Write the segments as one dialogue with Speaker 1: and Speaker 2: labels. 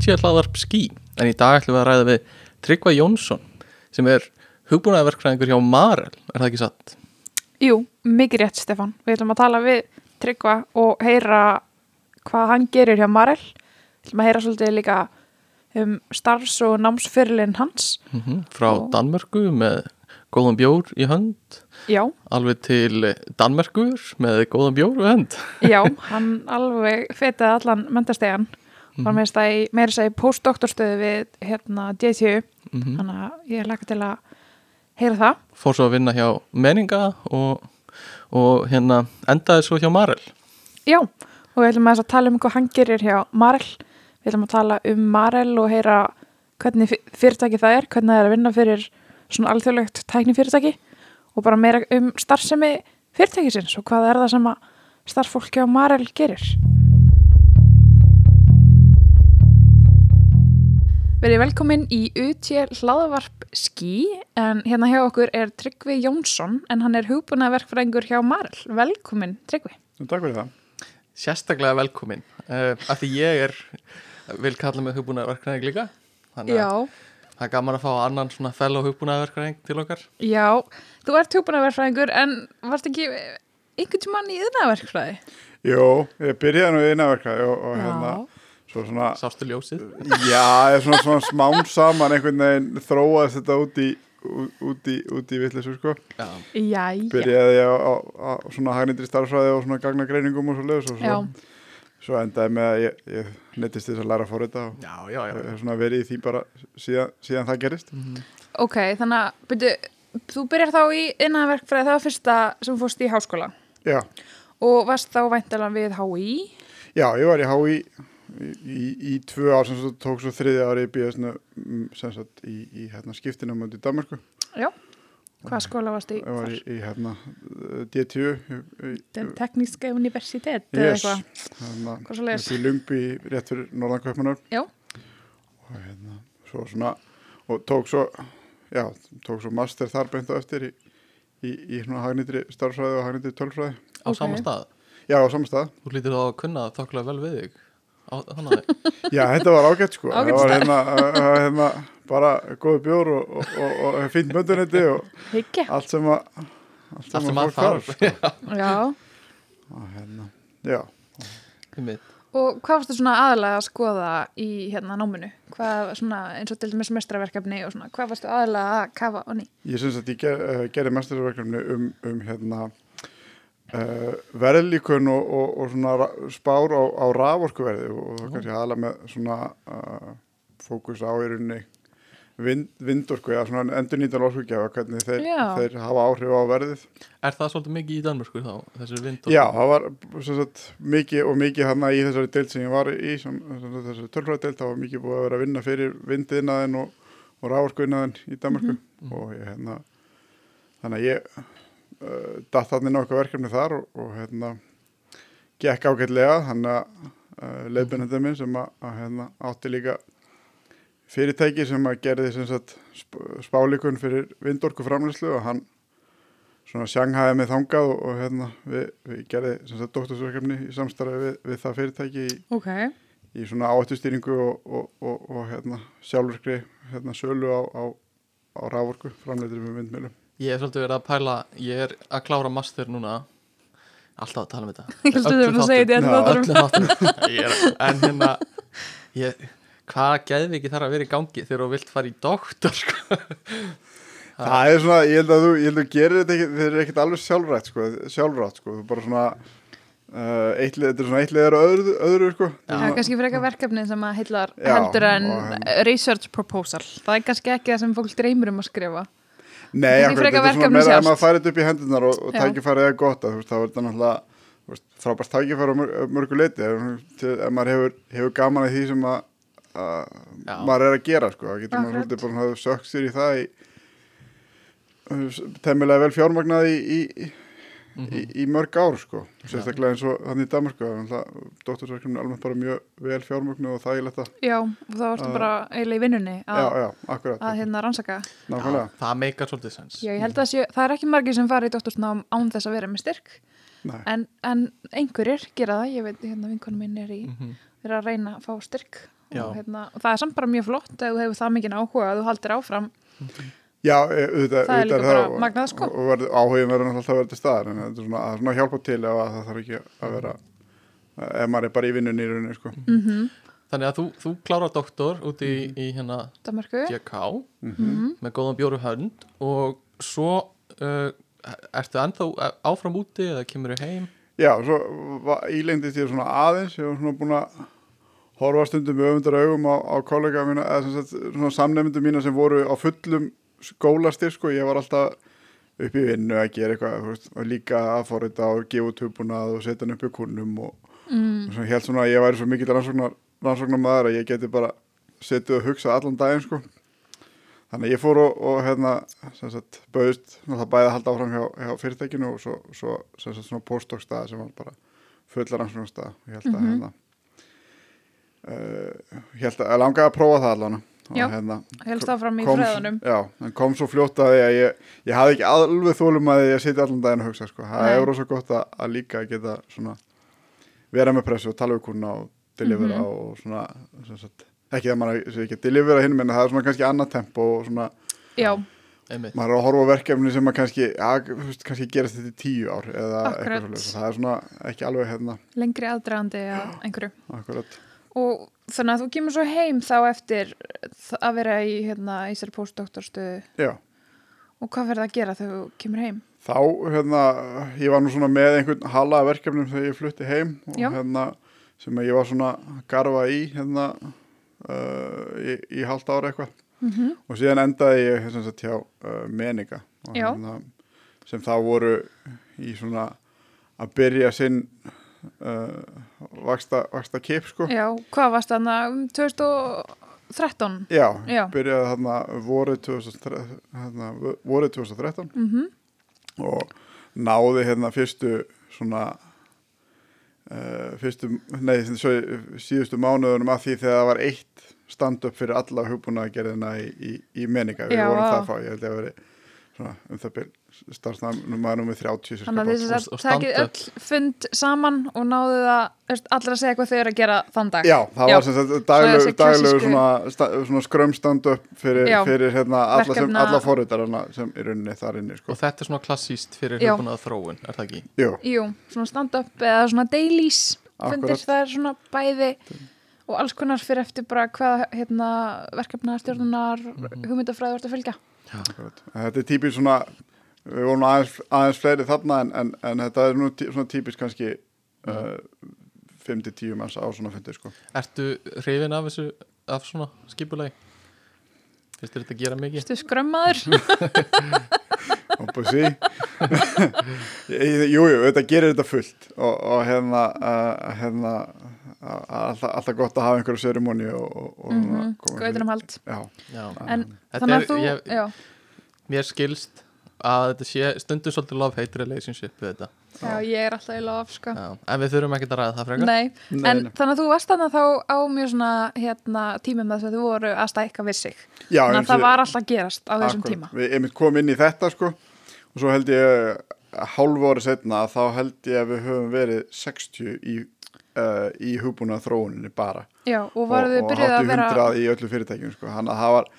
Speaker 1: í utjæðlaðarp skí en í dag ætlum við að ræða við Tryggva Jónsson sem er hugbúnaðverkfræðingur hjá Marel, er það ekki satt?
Speaker 2: Jú, mikið rétt Stefan. Við ætlum að tala við Tryggva og heyra hvað hann gerir hjá Marel. Við ætlum að heyra svolítið líka um starfs- og námsfyrirlin hans.
Speaker 1: Mm Frá
Speaker 2: Og-
Speaker 1: Danmörku með góðan bjór í hönd
Speaker 2: Já,
Speaker 1: alveg til Danmerkur með góðan bjór í hönd
Speaker 2: já, hann alveg fetaði allan mendastegan. Var með þess að í meira segi postdoktorstöðu við hérna DTU.
Speaker 1: mm -hmm.
Speaker 2: Þannig að ég laka til að heyra það.
Speaker 1: Fór svo að vinna hjá Menninga og, og hérna endaði svo hjá Marel
Speaker 2: Já, og við ætlum að tala um hvað hann gerir hjá Marel. Við ætlum að tala um Marel og heyra hvernig fyr- fyrirtæki það er, hvernig það er að vinna fyrir svona alþjóðlegt tæknifyrirtæki og bara meira um starfsemi fyrirtækisins og hvað er það sem að starffólk hjá Marel gerir. Verið velkomin í UT hlaðvarp skí en hérna hjá okkur er Tryggvi Jónsson en hann er hugbúnaverkfræðingur hjá Marel. Velkomin Tryggvi.
Speaker 3: Takk fyrir það.
Speaker 1: Sérstaklega velkomin uh, af því ég er vil kalla mig hugbúnaðverkfræðing líka þannig að það er gaman að fá annan svona fellow hugbúnaðverkfræðing til okkar
Speaker 2: Já, þú ert hugbúnaverkfræðingur en varst ekki einhvern tímann í yðnaverkfræði?
Speaker 3: Jó, ég byrjaði nú í innanverkaði og, og hérna, svo svona,
Speaker 1: Sástu ljósið?
Speaker 3: já, svona, svona smám saman einhvern veginn þróaðist þetta út í, út í, út í vittlisu, sko.
Speaker 1: Já,
Speaker 2: Jæja.
Speaker 3: Byrjaði ég á, á, á svona hagnindri starfsfræði og svona gagnagreiningum og svo leiðis og
Speaker 2: Já,
Speaker 3: svo, svo endaði með að ég, ég neittist þess að læra að og
Speaker 1: já, já, já.
Speaker 3: ég hef svona verið í því bara síðan, síðan það gerist.
Speaker 2: ok, þannig að byrju, þú byrjar þá í yðnaverkfræði, það var fyrsta sem fórst í háskóla
Speaker 3: Já,
Speaker 2: og varst þá væntalega við HÍ.
Speaker 3: já, ég var í HÍ í, í, tvö ár sem svo tók svo þriðja ári í BS sem sagt í, í hérna, skiptinum í Danmarku.
Speaker 2: Já, hvað skóla varst í?
Speaker 3: Ég var í, í hérna uh, D10 í- í-
Speaker 2: Den tekníska universitet eða
Speaker 3: yes,
Speaker 2: eitthvað,
Speaker 3: hérna,
Speaker 2: hvað svo leiðis?
Speaker 3: upp í Lungby rétt fyrir Norðankaupunar
Speaker 2: Já.
Speaker 3: og hérna svo svona og tók svo já, tók svo master þar beint á eftir í, í, í svona hagnitri starfsfræði og hagnitri tölfræði
Speaker 1: Á
Speaker 2: Ok.
Speaker 1: sama stað
Speaker 3: já, á saman stað
Speaker 1: Þú lítir þá að kunna þokkulega vel við þig
Speaker 3: já, þetta var ágætt sko
Speaker 2: Ágætt
Speaker 3: það var hérna, hérna bara góði bjór og, og, og, og fínt mönduniti og
Speaker 2: Hyggja.
Speaker 3: allt sem að allt
Speaker 1: Allt sem
Speaker 3: að
Speaker 1: þarf.
Speaker 3: sko.
Speaker 2: Já,
Speaker 3: og hérna, já
Speaker 2: og hvað varstu svona aðalega að skoða í hérna náminu? Hvað svona eins og til dæmis mestraverkefni og svona, hvað varstu aðalega að kafa og ný?
Speaker 3: Ég syns að ég ger, uh, gerði mestarverkefni um, um hérna, uh, verðlíkun og, og, og svona spár á, á raforkuverði og það kannski aðalega með svona uh, fókus á í rauninni vind, vindorku eða svona endur nýtan orkugjafa hvernig þeir, þeir hafa áhrif á verðið.
Speaker 1: Er það svolítið mikið í Danmörku þá,
Speaker 3: Já, það var sagt, mikið og mikið hann í þessari deild sem ég var í, sem, þessari tölfræðdeild, það var mikið búið að vera að vinna fyrir vindiðnaðin og, og rávorkuðnaðin í Danmarku og ég, hérna, þannig að ég uh, datt þannig nokkuð verkefni þar og, og hérna, gekk ágætlega, þannig að uh, leiðbennandi minn sem að, að hérna, átti líka fyrirtæki sem að gerði sem sagt, sp spálikun fyrir vindorku framlæslu og hann svona sjanghæði með þangað og, og hérna við, við gerði sem sagt doktorsverkefni í samstarfi við, við það fyrirtæki í,
Speaker 2: Ok.
Speaker 3: í svona áhættustýringu og, og, og, og hérna sjálfurkri hérna sölu á, á, á rávorku framleitur með vindmjölum.
Speaker 1: Ég hef svolítið verið að pæla Ég er að klára master núna Alltaf að tala um þetta
Speaker 2: Ég heldur þurfum að segja þetta
Speaker 1: er- En hérna ég, Hvað geðviki þarf að vera í gangi þegar þú vilt fara í doktor sko?
Speaker 3: Það er svona, ég held að þú, ég held að þú gerir þetta ekki, þeir eru ekkert alveg sjálfrætt sko, sjálfrátt sko, þú bara svona uh, eittlið, þetta er svona eittlið er öðru, öðru sko.
Speaker 2: Já, kannski fyrir eitthvað verkefni sem að heillar
Speaker 3: Já,
Speaker 2: heldur en research proposal. Það er kannski ekki það sem fólk dreymir um að skrifa.
Speaker 3: Nei,
Speaker 2: frekar
Speaker 3: þetta er svona meira að maður færið upp í hendunar og, og tækifærið er gott að þú veist, er þetta náttúrulega þú veist, frábært tækifæri á mör, mörgu leiti ef, til, ef maður hefur, hefur gaman að því sem að, að maður er að gera sko, það getur maður svolítið bara að sökk sér í það í temmilega vel fjármagnað í, í, í, í, í mörg ár sko, sérstaklega eins og þannig í Danmarku, dóttursverkefni er almennt bara mjög vel fjármagnað og þægilegt að
Speaker 2: Já, og það varstu
Speaker 3: Uh,
Speaker 2: bara eiginlega í vinnunni að,
Speaker 3: já, já, akkurat,
Speaker 2: að hérna rannsaka.
Speaker 3: nákvæmlega
Speaker 1: Það meikar svolítið sens
Speaker 2: Já, ég held að sé, það er ekki margir sem fara í doktorsnám án þess að vera með styrk.
Speaker 3: Nei.
Speaker 2: En, en einhverjir gera það. Ég veit, hérna vinkonum minn er í,
Speaker 1: Mhm.
Speaker 2: er að reyna að fá styrk og, hérna, og það er samt bara mjög flott ef þú hefur það mikið áhuga að þú haldir áfram
Speaker 3: Já, e, auðvitað,
Speaker 2: það er líka bara magnað sko
Speaker 3: og, og áhugin verður alltaf að vera til staðar en þetta er svona að svona hjálpa til ef að það þarf ekki að vera ef maður er bara í vinnunni í rauninni sko.
Speaker 2: mm -hmm.
Speaker 1: Þannig að þú, þú klárar doktor út í,
Speaker 3: Mhm.
Speaker 1: í hérna
Speaker 2: Danmarku
Speaker 1: GK
Speaker 2: Mhm.
Speaker 1: með góðan bjóru hönd og svo uh, ertu ennþá áfram úti eða kemur þau heim?
Speaker 3: Já, svo ílengdist ég svona aðeins ég var svona búin að horfa stundum öfundar augum á, á kollega mína eða sem sagt, svona samnefndu mína sem voru á fullum skólastir sko, ég var alltaf upp í vinnu að gera eitthvað veist, og líka að forrita og gefa út hugbúnað og setja hann upp í kunnum og,
Speaker 2: mm.
Speaker 3: og svona held svona að ég væri svo mikill rannsóknar, rannsóknar maður að ég geti bara setið og hugsað allan daginn sko þannig að ég fór og, og hérna sagt bauðist, það bæði að halda áfram hjá, hjá fyrirtækinu og svo, svo sagt svona postdoc stað sem var bara fulla rannsóknar stað ég held að
Speaker 2: Mhm.
Speaker 3: hérna uh, ég held að langaði að prófa það allan
Speaker 2: Já,
Speaker 3: og hérna
Speaker 2: helst áfram í
Speaker 3: kom,
Speaker 2: fræðunum
Speaker 3: já, en kom svo fljótt að því að ég, ég hafði ekki alveg þólum að ég sitja allan daginn að hugsa sko. það er rosa gott að, að líka geta svona, vera með pressu og tala við kuna og delivera
Speaker 2: Mhm.
Speaker 3: og svona sem sagt, ekki það maður sé ekki að delivera hinn menn það er svona kannski annað tempo og svona
Speaker 2: Já,
Speaker 1: Einmitt.
Speaker 3: maður er að horfa á verkefni sem að kannski, ja, kannski gerast þetta í tíu ár eða
Speaker 2: Akkurat.
Speaker 3: eitthvað svolítið það er svona ekki alveg hérna
Speaker 2: lengri aðdragandi að einhverju
Speaker 3: akkurat
Speaker 2: og þannig að þú kemur svo heim þá eftir að vera í, hérna, í sér postdoktorstöðu og hvað verður það að gera þegar þú kemur heim?
Speaker 3: þá, hérna, ég var nú svona með einhvern hala verkefnum þegar ég flutti heim og
Speaker 2: Já.
Speaker 3: hérna, sem ég var svona garfa í, hérna, uh, í, í halvt ára eitthvað.
Speaker 2: Mm
Speaker 3: og síðan endaði ég sem sagt hjá uh, Meninga og, hérna, sem þá voru í svona að byrja sinn vaksta, vaksta kip, sko.
Speaker 2: Já, hvað varst þarna um 2013?
Speaker 3: Já,
Speaker 2: Já.
Speaker 3: byrjaði þarna vorið 2013, hérna, vorið 2013
Speaker 2: Mm
Speaker 3: og náði hérna fyrstu svona uh, fyrstu, nei, síðustu mánuðunum að því þegar það var eitt stand-up fyrir alla hugbúnaðgerðina í, í, í meninga, við
Speaker 2: Já,
Speaker 3: vorum það fá, ég held að veri svona um það byrj starfsnæðum maður nummið 30 sem
Speaker 2: Þannig að þess
Speaker 1: Og-
Speaker 2: að takið
Speaker 1: stand-up.
Speaker 2: öll fund saman og náðu það allir að segja hvað þau eru að gera þann dag
Speaker 3: Já, það
Speaker 2: Já.
Speaker 3: var sem sagt daglegu, daglegu
Speaker 2: klassísku-
Speaker 3: svona, svona skrömm stand-up fyrir, fyrir hérna, alla, sem,
Speaker 2: Verkefna-
Speaker 3: alla forritarana sem er unni þar inni sko.
Speaker 1: Og þetta er svona klassíst fyrir hugbúnað þróun, er það ekki?
Speaker 3: Jú,
Speaker 2: Jú, svona stand-up eða svona dailies fundir, það er svona bæði og alls konar fyrir eftir bara hvað hérna, verkefna stjórnunar
Speaker 3: Mhm.
Speaker 2: hugmyndafræði vart að fylgja
Speaker 3: Þetta er típist svona við vorum aðeins, aðeins fleiri þarna en, en, en þetta er nú tí, svona típist kannski uh, 5-10 manns á svona fundir sko.
Speaker 1: Ertu hrifin af þessu, af svona skipulagi? Finnst þér þetta gera mikið?
Speaker 2: Stu skrömmaður
Speaker 3: búið sí Jújú, þetta gerir þetta fullt og, og hérna, uh, hérna alltaf, alltaf gott að hafa einhverju serimóni og, og, og svona
Speaker 2: -hmm.
Speaker 3: koma
Speaker 2: Gautunum hald
Speaker 3: Já,
Speaker 1: Já.
Speaker 2: En
Speaker 1: Þetta
Speaker 2: þannig
Speaker 1: er-
Speaker 2: að þú
Speaker 1: ég-
Speaker 2: já,
Speaker 1: Mér skilst að þetta sé stundu svolítið love-hate relationship við þetta.
Speaker 2: já, ég er alltaf í lof sko.
Speaker 1: Já. En við þurfum ekkert að ræða það frekar.
Speaker 2: En
Speaker 3: nei.
Speaker 2: þannig að þú varst þannig þá á mjög svona hérna, tímum þess að þú voru að stækka við sig
Speaker 3: Já
Speaker 2: þannig að það var alltaf að gerast á þessum
Speaker 3: Akkurat.
Speaker 2: tíma
Speaker 3: Við einmitt komum inn í þetta sko og svo held ég hálfu ári setna að þá held ég að við höfum verið 60 í, uh, í hugbúna þróuninni bara
Speaker 2: Já, og
Speaker 3: og, og
Speaker 2: byrjuð
Speaker 3: hátt
Speaker 2: að
Speaker 3: í
Speaker 2: vera
Speaker 3: 100 í öllu fyrirtækjum sko. hann að það var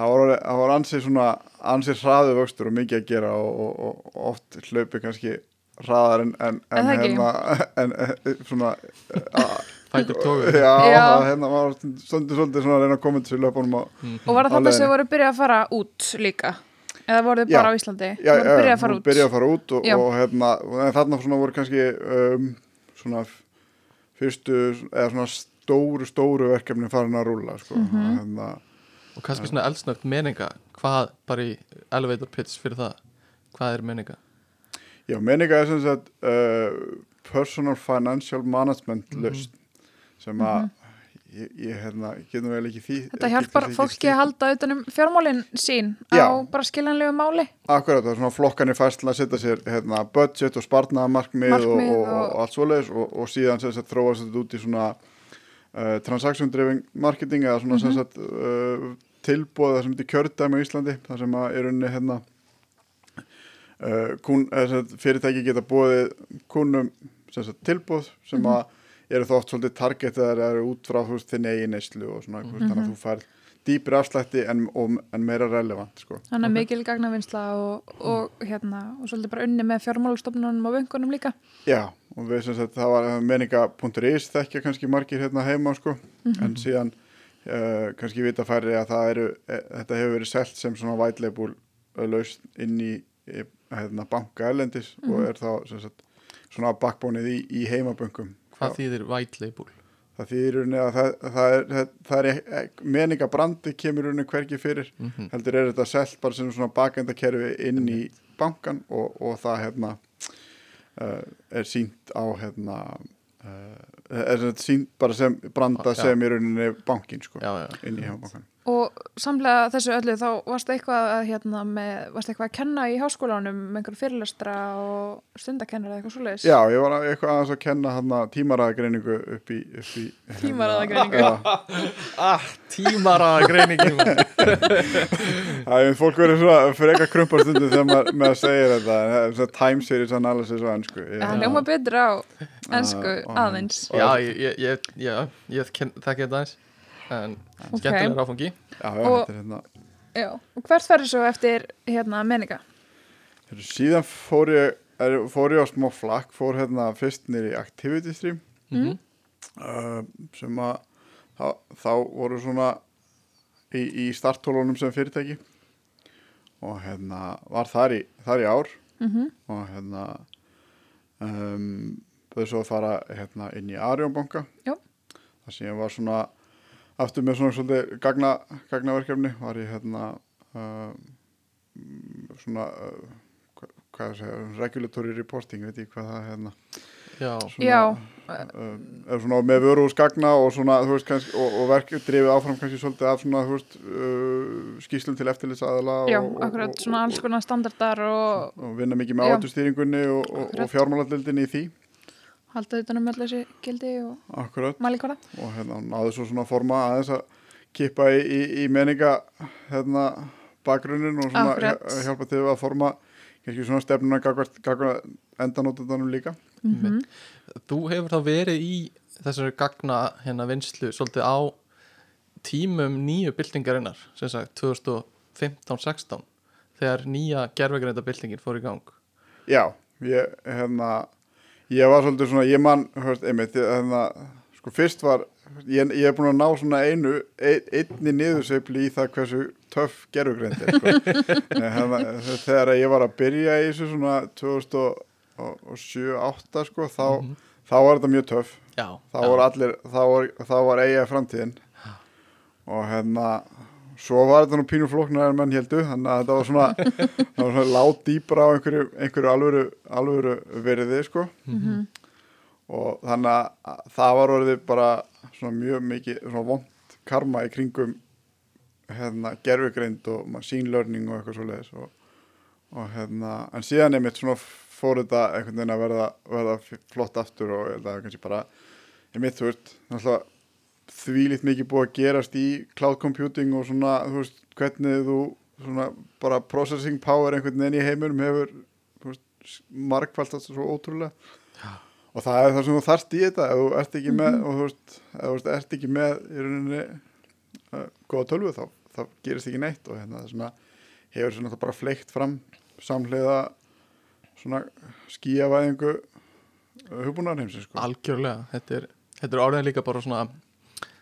Speaker 3: það var, var ansið svona ansið hraðu vöxtur og mikið að gera og, og, og oft hlaupi kannski hraðar en en, en, hérna, en, en svona uh,
Speaker 1: Fætur tógur.
Speaker 3: já,
Speaker 2: Já.
Speaker 3: hérna var stundu svolítið svona að reyna að koma til þessu löpunum og
Speaker 2: og var það þetta sem voru byrjuð að fara út líka eða voruð þið
Speaker 3: Já.
Speaker 2: bara á Íslandi
Speaker 3: já,
Speaker 2: voru
Speaker 3: já,
Speaker 2: byrjuð að fara út
Speaker 3: byrjaði að fara út og,
Speaker 2: Já.
Speaker 3: og hérna, en þarna svona voru kannski um, svona fyrstu, eða svona stóru, stóru verkefni farin að rúla sko.
Speaker 2: Mhm.
Speaker 3: og hérna,
Speaker 1: Og kannski svona eldsnögt meninga. Hvað bara í elevator pitch fyrir það? Hvað er meninga?
Speaker 3: já, meninga er sem sagt uh, personal financial management
Speaker 1: Mhm.
Speaker 3: löst sem að ég, ég hérna, ekki því
Speaker 2: Mhm. Þetta hjálpar fólki að halda utanum fjármálin sín
Speaker 3: Já.
Speaker 2: á bara skiljanlegu máli
Speaker 3: Akkurat, það er svona flokkanir fæsla að setja sér hérna, budget og spartnaðamarkmið og, og, og,
Speaker 2: og-
Speaker 3: allt svoleiðis og, og síðan sagt þróast þetta út í svona uh, transaction driven marketing eða svona
Speaker 2: Mhm.
Speaker 3: sagt uh, tilbúð það sem þetta er kjördæmi á Íslandi það sem að er unni hérna uh, kun, sem sagt, fyrirtæki geta búið kunnum sem sagt, tilbúð sem
Speaker 2: Mhm.
Speaker 3: að eru þú oft svolítið target að það eru út frá þú veist þinn eigin neyslu og svona, mm -hmm. þannig að þú fær dýpri afslætti en, en meira relevant sko.
Speaker 2: Þannig að mikil gagnavinnsla og, og, hérna, og svolítið bara unni með fjármálustofnunum og vöngunum líka
Speaker 3: Já, og við sem sagt það var meninga.is þekkja kannski margir hérna heima sko, mm -hmm. en síðan uh, kannski vita færri að það eru e, þetta hefur verið selt sem svona white label laust inn í e, hérna, banka elendis mm -hmm. og mhm. er þá sagt, svona bakbónið í, í heimaböngum
Speaker 1: Hvað þýðir white label?
Speaker 3: Það þýðir að það, það er, það, er e, meningabrandi kemur unni hverki fyrir mm -hmm. heldur er þetta selt bara sem svona bakendakerfi inn í bankan og, og það hérna uh, er sínt á hérna uh, er sínt bara sem branda já. sem er unni bankin sko já, já. inn í heimabankan
Speaker 2: Og samlega þessu öllu þá varst eitthvað að, hérna, með, varst eitthvað að kenna í háskólanum með einhverju fyrirlestra og stundakennara eða eitthvað svo leiðis?
Speaker 3: Já, ég var eitthvað að, að kenna hérna, tímaraðagreiningu upp í... í
Speaker 2: hérna, tímaraðagreiningu?
Speaker 1: ah, tímaraðagreiningu
Speaker 3: Það er fólk verið svona fyrir eitthvað krumparstundu þegar maður með að segja þetta time series analysis og ennsku
Speaker 2: Það ljóma betur á ennsku aðeins.
Speaker 1: Já, ég, ég, ég, ég þekki þetta aðeins en okay. skemmtilega ráfangi
Speaker 3: já, já, og, hérna.
Speaker 2: já, og hvert ferður svo eftir hérna menninga?
Speaker 3: síðan fór ég er, fór ég á smá flakk fór hérna fyrst nýri activity stream mm -hmm. uh, sem að þá, þá voru svona í, í starttólunum sem fyrirtæki og hérna var þar í, þar í ár mm -hmm. og hérna um, þau svo að fara hérna inn í Arjónbanka þar sem ég var svona aftur með svona svolítið gagna, gagnaverkefni var ég hérna uh, svona uh, hvað, hvað er það að segja, regulatory reporting veit ég hvað það er hérna.
Speaker 2: Já, svona, Já.
Speaker 3: Uh, svona með vöru úr skagna og svona þú veist kannski og, og verkið drifið áfram kannski svolítið af svona þú veist uh, skýslum til eftirlitsaðala
Speaker 2: Já, og, akkurat og, svona alls konar standardar
Speaker 3: og vinna mikið með áhættustýringunni og fjármálandildinni í því
Speaker 2: halda utanum með þessi gildi og mælikvara
Speaker 3: og hérna náðu svo svona forma aðeins að kippa í, í, í meninga hérna bakgrunin og svona Akkurat. hjálpa til að forma kannski svona stefnuna gagna endanóttanum líka. Mm -hmm.
Speaker 1: Þú hefur þá verið í þessari gagna hérna vinslu svolítið á tímum nýju byltingarinnar sem sagt 2015-16 þegar nýja gerðvegreinda byltingin fór í gang.
Speaker 3: Já, ég hérna ég var svolítið svona, ég mann einmitt, þannig að sko fyrst var ég, ég hef búin að ná svona einu ein, einni niðursefli í það hversu töff gerðugreint er sko. þegar ég var að byrja í þessu svona 2007-2008 sko, þá, mm -hmm. þá var þetta mjög töff já, þá þá var eiga framtíðin og hérna svo var þetta nú pínu floknar en menn heldu þannig að þetta var svona, það var svona látt dýbra á einhverju, einhverju alvöru, alvöru veriði sko mm -hmm. og þannig að það var orðið bara svona mjög mikið svona vond karma í kringum hérna gerfugreind og machine learning og eitthvað svo leiðis og, og hérna en síðan er mitt svona fór þetta einhvern veginn að verða, verða flott aftur og það er kannski bara ég mitt þú veist, náttúrulega því litt mikið búið að gerast í cloud computing og svona, þú veist, hvernig þú svona bara processing power einhvern veginn í heimurum hefur markvælt þetta svo ótrúlega ja. og það er það sem þú þarft í þetta ef þú ert ekki með mm -hmm. og þú veist, ef þú ert ekki með í rauninni uh, góða tölvu þá, þá gerist ekki neitt og hérna það svona hefur svona bara fleikt fram samlega svona skíavæðingu uh, hugbúnarheimsi sko.
Speaker 1: Algjörlega, þetta er, þetta er orðin líka bara svona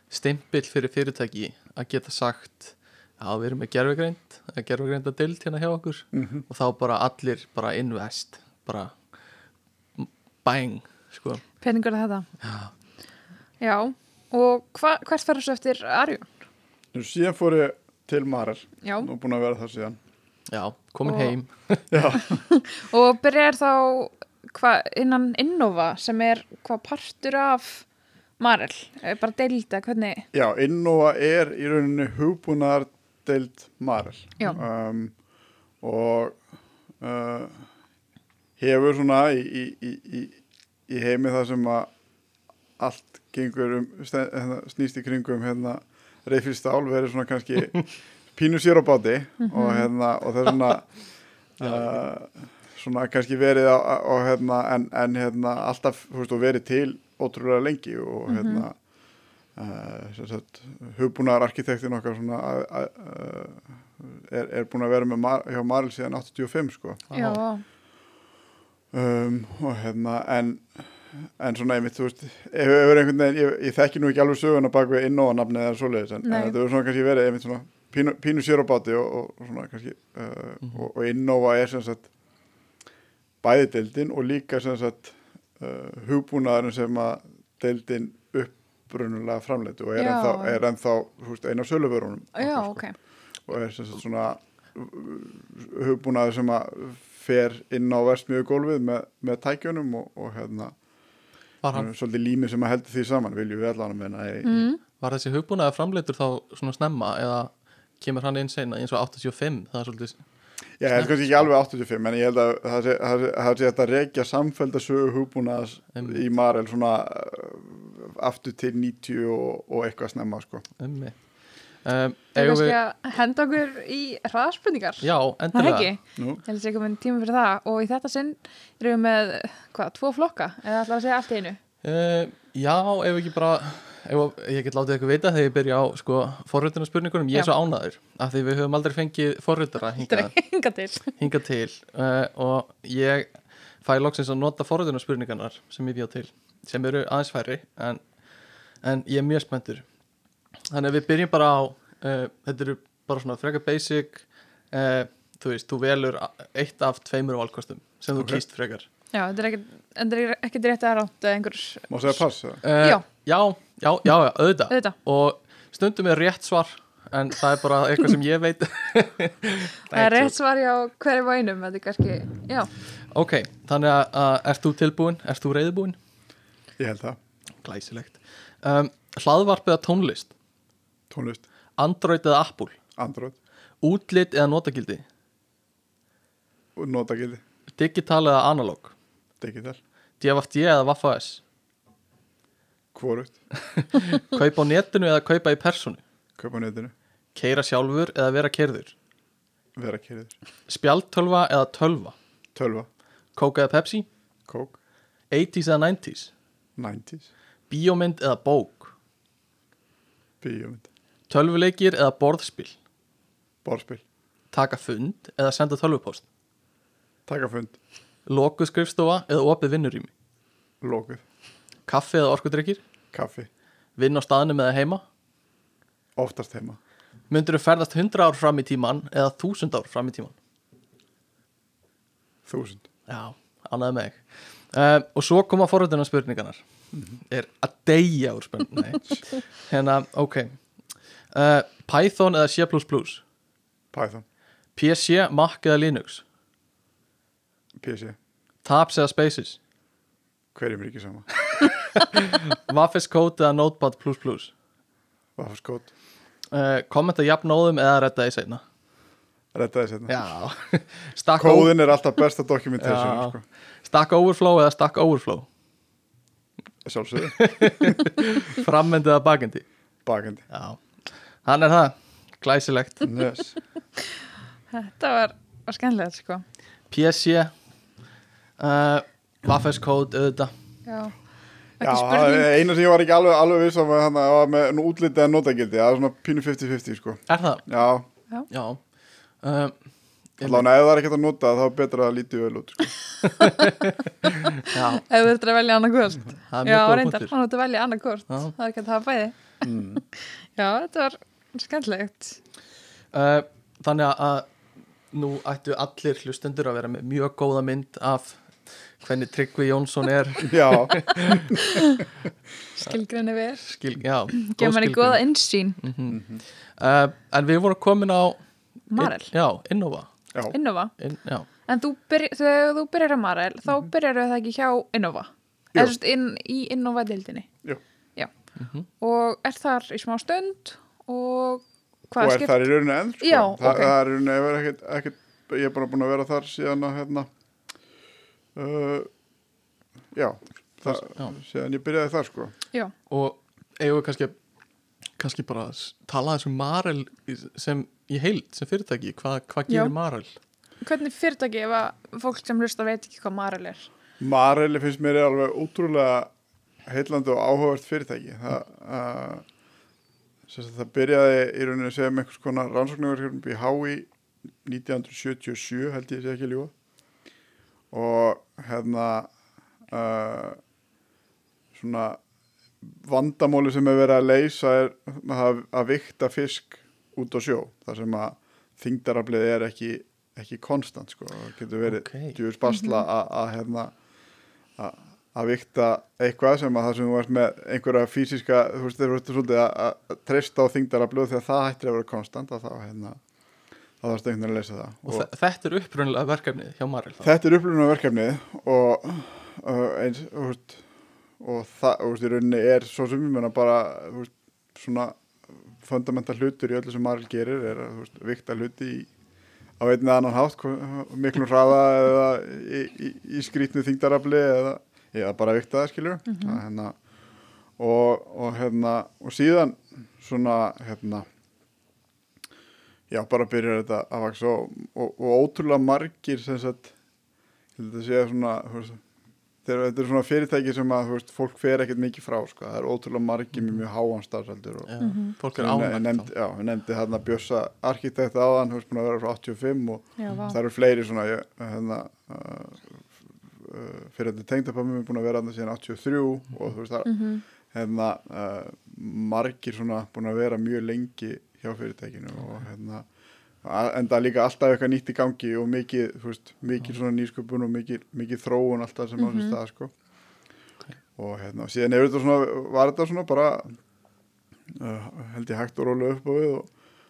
Speaker 1: stimpill fyrir fyrirtæki að geta sagt að við erum með gerfugreind að gerfugreind að dild hérna hjá okkur mm -hmm. og þá bara allir bara invest bara bang sko.
Speaker 2: peningur að þetta já, já. og hva, hvert fer þessu eftir Arjón?
Speaker 3: Síðan fór ég til Marar og búin að vera það síðan
Speaker 1: já, komin og... heim
Speaker 2: og byrjar þá hva, innan Innova sem er hvað partur af Marel, bara deilda, hvernig?
Speaker 3: Já, Innova er í rauninni hugbúnar deild Marel um, og uh, hefur svona í, í, í, í heimi það sem að allt gengur um, hérna, snýst í kringum hérna, reyfið stál verið svona kannski pínu sér á báti og, hérna, og það er svona uh, svona kannski verið á, á, hérna, en, en hérna, alltaf veist, verið til ótrúlega lengi og hérna uh, sem sagt, hugbúnaðar arkitektin okkar svona að, er, er búin að vera með Mar hjá Maril síðan 85 sko.
Speaker 2: Já,
Speaker 3: um, og hérna en, en svona einmitt, þú veist ef einhvern veginn, ég, ég þekki nú ekki alveg söguna bak við innóa nafnið eða svoleiðis en, þetta hefur svona kannski verið einmitt svona pínu, pínu sér á báti og, og, svona kannski uh, og, og innóa er sem sagt bæði deildin og líka sem sagt uh, hugbúnaðurinn sem að deildin upprunulega framleitu og er
Speaker 2: Já.
Speaker 3: ennþá, er ennþá veist, ein af söluvörunum
Speaker 2: já,
Speaker 3: okkar, sko
Speaker 2: ok
Speaker 3: og er sem sagt svona hugbúnaður sem að fer inn á versmiðu gólfið með, með tækjunum og, og hérna
Speaker 1: Var, hann,
Speaker 3: svolítið lími sem að heldur því saman viljum við allan að menna í,
Speaker 2: mm.
Speaker 1: var þessi hugbúnaði framleitur þá svona snemma eða kemur hann inn seinna eins og 85 það er svolítið
Speaker 3: ég held kannski ekki alveg 85 en ég held að það sé, það sé, það sé hægt að rekja samfeldasögu hugbúnaðas
Speaker 1: Einmitt.
Speaker 3: í Marel svona uh, aftur til 90 og, og eitthvað snemma sko.
Speaker 1: ummi um,
Speaker 2: Það er
Speaker 1: eigum
Speaker 2: kannski
Speaker 1: við,
Speaker 2: að henda okkur í hraðspurningar?
Speaker 1: Já,
Speaker 2: Það er
Speaker 1: endilega
Speaker 2: ég held að sé komin tíma fyrir það. Og í þetta sinn erum við með, hvað, tvo flokka? Eða ætla að segja allt í einu?
Speaker 1: Uh, já, ef ekki bara ef, ég get látið ykkur vita þegar ég byrja á sko, forritunarspurningunum, ég er svo ánæður af því við höfum aldrei fengið hingað,
Speaker 2: er hinga til.
Speaker 1: Hingað til uh, og ég fæ loksins að nota forritunarspurningarnar sem ég bjóð til sem eru aðeins færri en, en ég er mjög spenntur. Þannig að við byrjum bara á uh, þetta eru bara svona frekar basic uh, þú veist, þú velur eitt af tveimur valkostum sem þú
Speaker 3: Ok.
Speaker 1: kýst frekar
Speaker 2: Já, þetta er ekkert, þetta er ekkert rétt að rátt eða einhver,
Speaker 3: má segja pass
Speaker 1: uh,
Speaker 2: Já.
Speaker 1: já, já, já, já, auðvitað.
Speaker 2: Auðvitað,
Speaker 1: og stundum er rétt svar en það er bara eitthvað sem ég veit.
Speaker 2: Það er rétt svar hjá hverjum og einum, þetta er kannski, já,
Speaker 1: ok, þannig að, að ert þú tilbúin, ert þú reyðbúin
Speaker 3: ég held það,
Speaker 1: glæsilegt. Um, hlaðvarp eða tónlist?
Speaker 3: Tónlist,
Speaker 1: Android eða Apple?
Speaker 3: Android.
Speaker 1: Útlit eða notagildi?
Speaker 3: Og notagildi,
Speaker 1: digital eða analog
Speaker 3: digital,
Speaker 1: DFT eða Waffa-S
Speaker 3: hvorugt.
Speaker 1: Kaupa á netinu eða kaupa í personu
Speaker 3: kaupa á netinu,
Speaker 1: keira sjálfur eða vera kerður
Speaker 3: vera keriður
Speaker 1: spjaltölva eða tölva?
Speaker 3: Tölva,
Speaker 1: Coke eða Pepsi?
Speaker 3: Kók,
Speaker 1: 80s eða 90s
Speaker 3: 90s
Speaker 1: bíómynd eða bók?
Speaker 3: Bíómynd,
Speaker 1: tölvuleikir eða borðspil?
Speaker 3: Borðspil,
Speaker 1: taka fund eða senda tölvupost?
Speaker 3: Taka fund
Speaker 1: lokuð skrifstofa eða opið vinnurými?
Speaker 3: Lokuð,
Speaker 1: kaffi eða orkudrykkir?
Speaker 3: Kaffi.
Speaker 1: Vinn á staðnum eða heima?
Speaker 3: Oftast heima,
Speaker 1: myndur þú ferðast 100 ár fram í tíman eða 1000 ár fram í tíman
Speaker 3: þúsund.
Speaker 1: Já, ánæði með þig. Uh, og svo koma forröðunar spurningarnar. Er að deyja úr spurning Nei. hérna, ok. Uh, Python eða C++
Speaker 3: Python,
Speaker 1: PC, Mac eða Linux
Speaker 3: PC,
Speaker 1: Tabs eða Spaces?
Speaker 3: Hverjum er ekki sama?
Speaker 1: Waffes Code eða Notepad++
Speaker 3: Vaffas kót,
Speaker 1: uh, kommenta jafnóðum eða redda í seinna.
Speaker 3: Rettaði
Speaker 1: já. Stack, o
Speaker 3: Kóðin er alltaf besta dokumentation sko.
Speaker 1: Stack Overflow eða Stack Overflow?
Speaker 3: Sjálfsögðu,
Speaker 1: framendi eða bakendi
Speaker 3: bakandi
Speaker 1: já, hann er það. Glæsilegt.
Speaker 3: Yes.
Speaker 2: þetta var, var skemmtilegt, sko.
Speaker 1: PC uh, Waffes Code auðvitað.
Speaker 2: Já,
Speaker 3: Já, eina sem ég var ekki alveg, alveg viss um hann var með nú útlitið að notagildi það er svona pínu 50-50 sko.
Speaker 1: Er það?
Speaker 3: Já,
Speaker 1: já. Uh,
Speaker 3: allavega ef það er ekkert að nota þá er betra að lítið vel út sko.
Speaker 1: já,
Speaker 2: Ef þú þurftir að velja annað hvort.
Speaker 1: Það er
Speaker 2: Já,
Speaker 1: mjög góð
Speaker 2: reyndar,
Speaker 1: punktur.
Speaker 2: hann átti að velja annað hvort.
Speaker 1: Já.
Speaker 2: Það er ekki að hafa bæði.
Speaker 3: Mm.
Speaker 2: Já, þetta var skemmtilegt.
Speaker 1: Uh, þannig að nú ættu allir hlustendur að vera með mjög góða mynd af hvernig Tryggvi Jónsson er
Speaker 2: Skilgrinni vel
Speaker 1: skil, já, góð
Speaker 2: Gef manni
Speaker 1: skilgreining.
Speaker 2: góða innsýn
Speaker 1: Mhm. uh, en við vorum komin á
Speaker 2: Marel,
Speaker 1: in, já, Innova
Speaker 3: já,
Speaker 2: Innova
Speaker 1: in, já,
Speaker 2: En þú byrj, þegar þú byrjar að Marel þá
Speaker 1: Mhm.
Speaker 2: byrjar það ekki hjá Innova. Eða inn, í Innova-dildinni
Speaker 3: Jú.
Speaker 2: Já
Speaker 1: Mhm.
Speaker 2: Og er þar í smá stund og
Speaker 3: og
Speaker 2: hvað
Speaker 3: er þar í rauninni enn sko. Þa,
Speaker 2: ok.
Speaker 3: það er ekkert ég er bara búin að vera þar síðan að hérna uh, já, það,
Speaker 1: Já.
Speaker 3: síðan ég byrjaði þar sko
Speaker 2: Já,
Speaker 1: og eigum við kannski kannski bara að tala þessum Marel sem í heild, sem fyrirtæki hvað hva
Speaker 2: Já.
Speaker 1: gerir Marel?
Speaker 2: hvernig fyrirtæki ef að fólk sem hlusta veit ekki hvað Marel er
Speaker 3: Mareli finnst mér alveg ótrúlega heillandi og áhugavert fyrirtæki það, uh, sem sagt, það byrjaði í rauninni sem einhvers konar rannsóknarverkefni í Hái 1977 held ég sé ekki ljúa og hérna uh, svona vandamóli sem er verið að leysa er að, að vikta fisk út á sjó þar sem að þingdaraflið er ekki, ekki konstant sko, það getur verið
Speaker 1: Ok.
Speaker 3: okay. djúvis basla að að, hérna, að að vikta eitthvað sem að það sem þú ert með einhverja fysiska, þú veist, þeir verður svolítið að treysta á þingdaraflið þegar það hættir að vera konstant að þá hérna þá þarfst einhvern veginn að leysa það.
Speaker 1: Og þe- þetta er upprunnilega verkefnið hjá Marel þá?
Speaker 3: Þetta er upplunum verkefnið og uh, eins veist, og það, veist, í rauninni er svo sem ég menna bara svona fundamental hlutur í öllu sem Maril gerir er að vikta hluti í, á einn eða annan hátt miklum hraða eða í, í, í skrítnu þingdarafli eða, eða bara vikta það skilur mm hérna, og, og hérna og síðan svona hérna já, bara byrjar þetta að vaksa og, og, og ótrúlega margir sem sagt ég held að segja svona veist, þegar þetta er svona fyrirtæki sem að þú veist, fólk fer ekkert mikið frá sko. það er ótrúlega margir með mjög háan starfsaldur og
Speaker 1: Já,
Speaker 2: Mhm.
Speaker 1: fólk er ánægt
Speaker 3: já, við nefndi þarna Bjössa arkitekt áðan, þú veist búin að vera frá 85 og
Speaker 2: Já,
Speaker 3: það eru fleiri svona hérna uh, uh, fyrir þetta tengdapammi er búin að vera þarna síðan 83 og þú veist það
Speaker 2: Mhm.
Speaker 3: hérna uh, margir svona búin að vera mjög lengi hjá fyrirtækinu og hérna en það er líka alltaf eitthvað nýtt í gangi og mikið, þú veist, mikið svona nýsköpun og mikið, mikið þróun alltaf sem á þessu
Speaker 2: Mhm.
Speaker 3: stað sko. Og hérna, síðan er þetta svona var þetta svona bara uh, held ég hægt og rólega upp á við og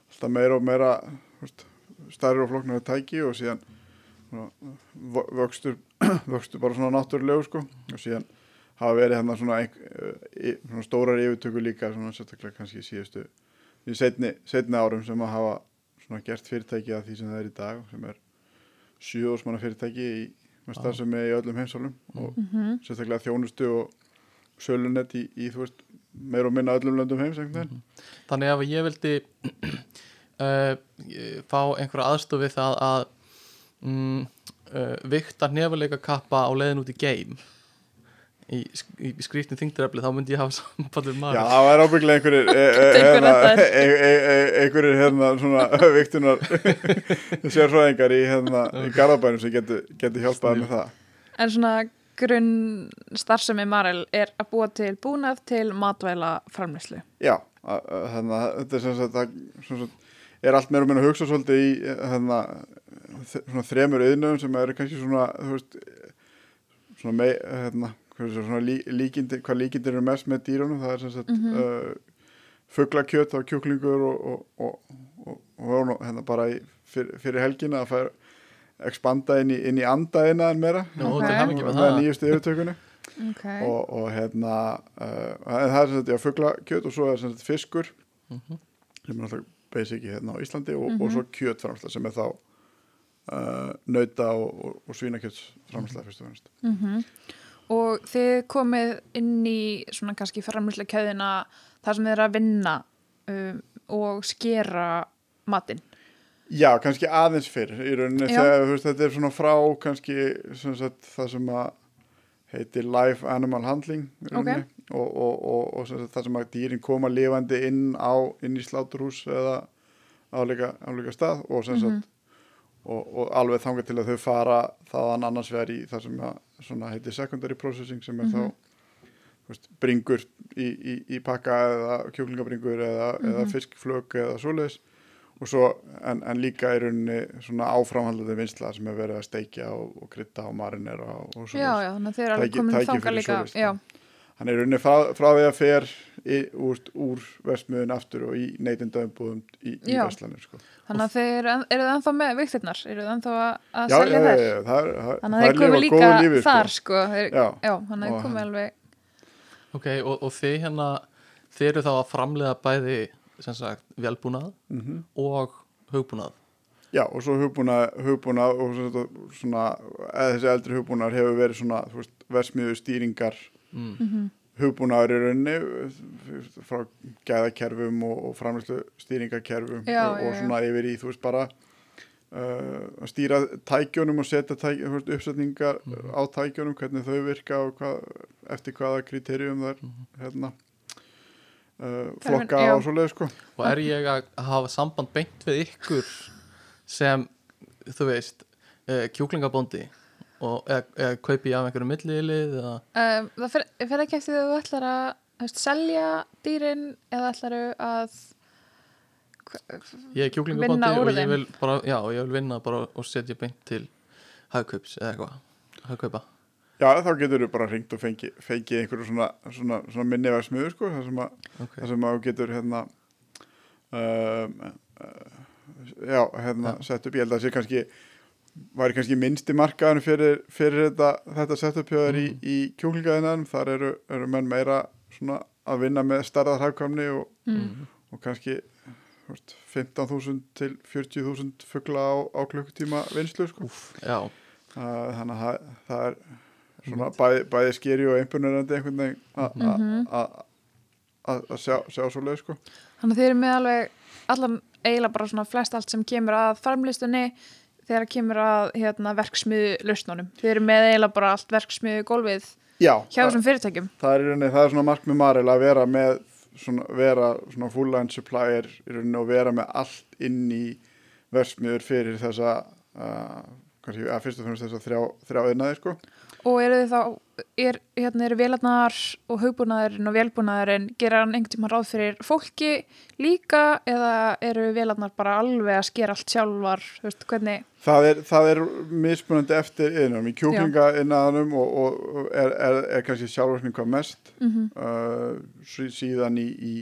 Speaker 3: alltaf meira og meira þú veist, stærri og flóknari tæki og síðan svona, vö- vöxtur vöxtur bara svona náttúrulegu sko. Og síðan hafa verið hérna svona, ein, svona stórar yfirtöku líka svona sérstaklega kannski síðustu í setni, setni árum sem að hafa svona gert fyrirtæki að því sem það er í dag sem er sjöðusmanna fyrirtæki í, með starfsemi í öllum heimsálum og
Speaker 2: Mhm.
Speaker 3: sérstaklega þjónustu og sölunett í, í þú veist meir og minna öllum löndum heims einhvern veginn.
Speaker 1: Þannig að ef ég vildi uh, fá einhverja aðstof við það að mm, uh, vikta nefuleika kappa á leiðin út í game í, í, skrýttin þingdarefli þá myndi ég hafa samband við
Speaker 3: Já,
Speaker 1: maður
Speaker 3: það ábygglega einhverjir e, e,
Speaker 2: Einhver
Speaker 3: hérna,
Speaker 2: reddaðir.
Speaker 3: e, e, einhverjir hérna svona viktunar sérfræðingar í hérna í Garðabænum sem getur getu hjálpað með það
Speaker 2: En svona grunn starfsemi Marel er að búa til búnað til matvæla framleyslu.
Speaker 3: Já, a- a- hérna, þetta er sem sagt, það, sem sagt er allt meira og minna að hugsa svolítið í hérna, svona þremur auðnum sem eru kannski svona þú veist svona mei, hérna, er lí, líkindir, hvað líkindir eru mest með dýrunum það er sem sagt mm uh, fuglakjöt á kjúklingur og, og, og, og, og, og hérna bara í, fyrir, fyrir helgina að færa expanda inn í, inn í andaðina en meira
Speaker 1: Nú,
Speaker 2: Ok.
Speaker 1: til hamingi með
Speaker 3: með
Speaker 1: það
Speaker 3: nýjustu yfirtökunni
Speaker 2: Okay.
Speaker 3: og, og hérna uh, það er sem sagt, já, fuglakjöt og svo er sem sagt fiskur
Speaker 1: Mhm.
Speaker 3: sem er alltaf basic í hérna á Íslandi og, og
Speaker 2: Mhm.
Speaker 3: svo kjötframsla sem er þá uh, nauta og, og, og svínakjötsframsla fyrst og fremst
Speaker 2: Mm Og þið komið inn í svona kannski framleyslu kæðina þar sem þið er að vinna um, og skera matinn.
Speaker 3: Já, kannski aðeins fyrr í rauninni
Speaker 2: Já.
Speaker 3: þegar veist, þetta er svona frá kannski sem sagt, það sem að heitir live animal handling rauninni og, og, og, og sem sagt, það sem að dýrin koma lifandi inn á inn í sláturhús eða áleika, stað og sem sagt og, og alveg þangað til að þau fara þaðan annars vegar í það sem að svona heitir secondary processing sem er þá þú veist, bringur í, í, í pakka eða kjúklingabringur eða, eða fiskflög eða svoleiðis og svo en, en líka í rauninni svona áframhaldandi vinsla sem er verið að steikja og, og krytta og marinera og, og
Speaker 2: Já,
Speaker 3: svoleiðis.
Speaker 2: já, þannig að þið er alveg komin
Speaker 3: fyrir
Speaker 2: líka. Já,
Speaker 3: Hann er rauninni frá, frá því að fer í, úr, úr vestmiðun aftur og í neytindaumbúðum í, í
Speaker 2: Já.
Speaker 3: Vestlanir sko.
Speaker 2: þannig að þið eru, ennþá með viktirnar, eru þið ennþá að, að
Speaker 3: Já, já,
Speaker 2: selja
Speaker 3: já,
Speaker 2: þær.
Speaker 3: já, það er, það,
Speaker 2: Þannig að
Speaker 3: það er
Speaker 2: komið
Speaker 3: lifa
Speaker 2: líka
Speaker 3: lífi
Speaker 2: þar,
Speaker 3: sko.
Speaker 2: sko. Þeir,
Speaker 3: Já.
Speaker 2: já,
Speaker 3: Og
Speaker 2: þið komið
Speaker 3: hann-
Speaker 2: alveg,
Speaker 1: ok, og, og þið hérna þið eru þá að framleiða bæði sem sagt, velbúnað
Speaker 3: Mhm.
Speaker 1: og hugbúnað
Speaker 3: Já, og svo hugbúnað, hugbúnað og svona, svona eða þessi eldri hugbúnaðar hefur verið svona, þú veist, versmiðu stýringar
Speaker 1: mm.
Speaker 3: hugbúnaður í rauninni frá gæðakerfum og, og framlæslu stýringakerfum
Speaker 2: Já,
Speaker 3: og,
Speaker 2: já,
Speaker 3: og
Speaker 2: já.
Speaker 3: svona yfir í, þú veist, bara uh, að stýra tækjónum og setja tæk, veist, uppsetningar
Speaker 1: Mhm.
Speaker 3: á tækjónum, hvernig þau virka og hvað, eftir hvaða kriterjum það er
Speaker 1: Mhm.
Speaker 3: hérna uh,
Speaker 2: er-
Speaker 3: flokka
Speaker 2: já.
Speaker 3: og svoleið sko
Speaker 1: og er ég að hafa samband beint við ykkur sem þú veist uh, kjúklingabóndi og eða, eða kaupi ég af einhverju millilið eða?
Speaker 2: Um, það fer, fer ekki eftir því að þú ætlar að þú veist, selja dýrin eða ætlar að
Speaker 1: ég er
Speaker 2: úr
Speaker 1: og ég vil bara, já, ég vil vinna bara og setja beint til hagkaups eða eitthvað hagkaupa.
Speaker 3: Já, þá getur þú bara ringt og fengi, fengi einhverju svona, svona, svona minni versmiður sko, þar sem að,
Speaker 1: okay.
Speaker 3: þar sem að getur hérna um, uh, já, hérna sett upp, ég held að það sé kannski væri kannski minnsti markaðan fyrir, fyrir þetta, þetta setup hjá þér í, í kjúklingaðinaðum, þar eru, eru menn meira svona að vinna með starðar hafkamni og,
Speaker 2: mm.
Speaker 3: og kannski þú veist, 15.000 til 40.000 fugla á, á klukkutíma vinslu sko.
Speaker 1: Úf, já,
Speaker 3: Uh, þannig að það, það er svona bæði, bæði skeri og einbjörnurandi einhvern veginn a- a-
Speaker 2: Mhm.
Speaker 3: a- a- að sjá, sjá svo leið sko.
Speaker 2: Þannig að þið eru með alveg allan eiginlega bara svona flest allt sem kemur að farmlistunni þegar kemur að hérna, verksmiðu lausnunum. Þið eru með eiginlega bara allt verksmiðu gólfið
Speaker 3: Já,
Speaker 2: hjá
Speaker 3: það,
Speaker 2: þessum fyrirtækjum.
Speaker 3: það, er, það er svona mark með Maril að vera með svona, vera svona full line supplier og vera með allt inn í versmiður fyrir þessa uh, kannski, að fyrst og fremst þessa þrjá, þrjá einnaði sko.
Speaker 2: Og eru þið þá, er, hérna eru vélarnar og hugbúnaðurinn og vélbúnaðurinn, gera hann einhvern tíma ráð fyrir fólki líka eða eru vélarnar bara alveg að skera allt sjálfar, þú veist, hvernig?
Speaker 3: Það er, það er mismunandi eftir innum í kjúklinga innaðanum og, og, er, er, er kannski sjálfverkning hvað mest.
Speaker 2: Mm
Speaker 3: uh, sí- síðan í, í,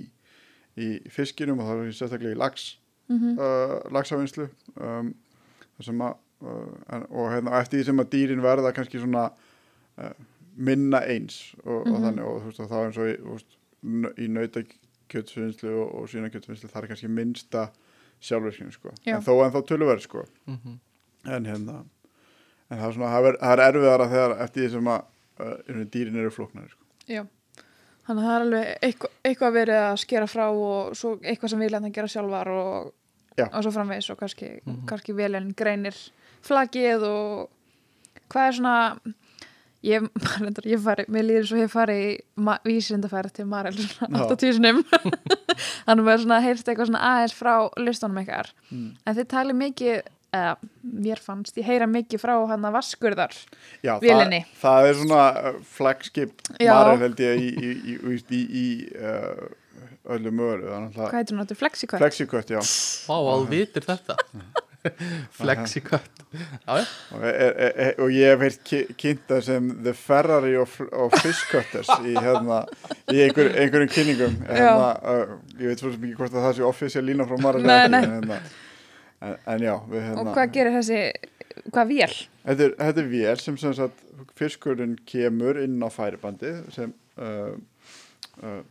Speaker 3: í fiskinum og það er sérstaklega í lax
Speaker 2: -hmm.
Speaker 3: uh, laxavinslu um, sem að uh, en, og hérna, eftir því sem að dýrin verða kannski svona uh, minna eins og, og
Speaker 2: Mhm.
Speaker 3: þannig og þú veist og þá eins og í, þú veist, n- í nautakjötsvinnslu og, og svínakjötsvinnslu það er kannski minnsta sjálfverkning sko.
Speaker 2: Já.
Speaker 3: en þó en þá tölverð sko.
Speaker 1: mm
Speaker 3: en hérna en það er svona, það er, það er erfiðara þegar eftir því sem að uh, dýrin eru flóknari sko.
Speaker 2: Já, þannig að það er alveg eitthvað, eitthvað verið að skera frá og svo eitthvað sem vilja að gera sjálfar og, og svo framvegis og kannski,
Speaker 1: Mhm.
Speaker 2: kannski velin greinir flagið og hvað er svona ég, ég fari, mér líður svo ég fari í vísindafæri til Marel svona
Speaker 3: Já.
Speaker 2: 80 sinum þannig að maður svona heyrst eitthvað svona aðeins frá listunum ykkar.
Speaker 3: Mm.
Speaker 2: en þið talið mikið eða mér fannst, ég heyra mikið frá hann að vaskurðar
Speaker 3: Já, það, það er svona uh, flagskip. Marel held ég í, í, í, í, í, í uh, öllu möru
Speaker 2: hvað
Speaker 3: að
Speaker 2: heitir hún áttu, flexikvætt
Speaker 3: flexikött, já.
Speaker 1: Vá, að vitir þetta Flexikött
Speaker 3: og, er, er, er, og ég hef heilt ki- kynnt það sem the Ferrari of, of fish cutters í, hérna, í einhver, einhverjum kynningum. Hérna, uh, ég veit svo sem ekki hvort að það sé offisíal lína frá
Speaker 2: nei.
Speaker 3: en, hérna, en, en já við, hérna,
Speaker 2: og hvað gerir þessi, hvað vél?
Speaker 3: Þetta er, þetta er vél sem sem fiskurinn kemur inn á færibandi sem uh, uh,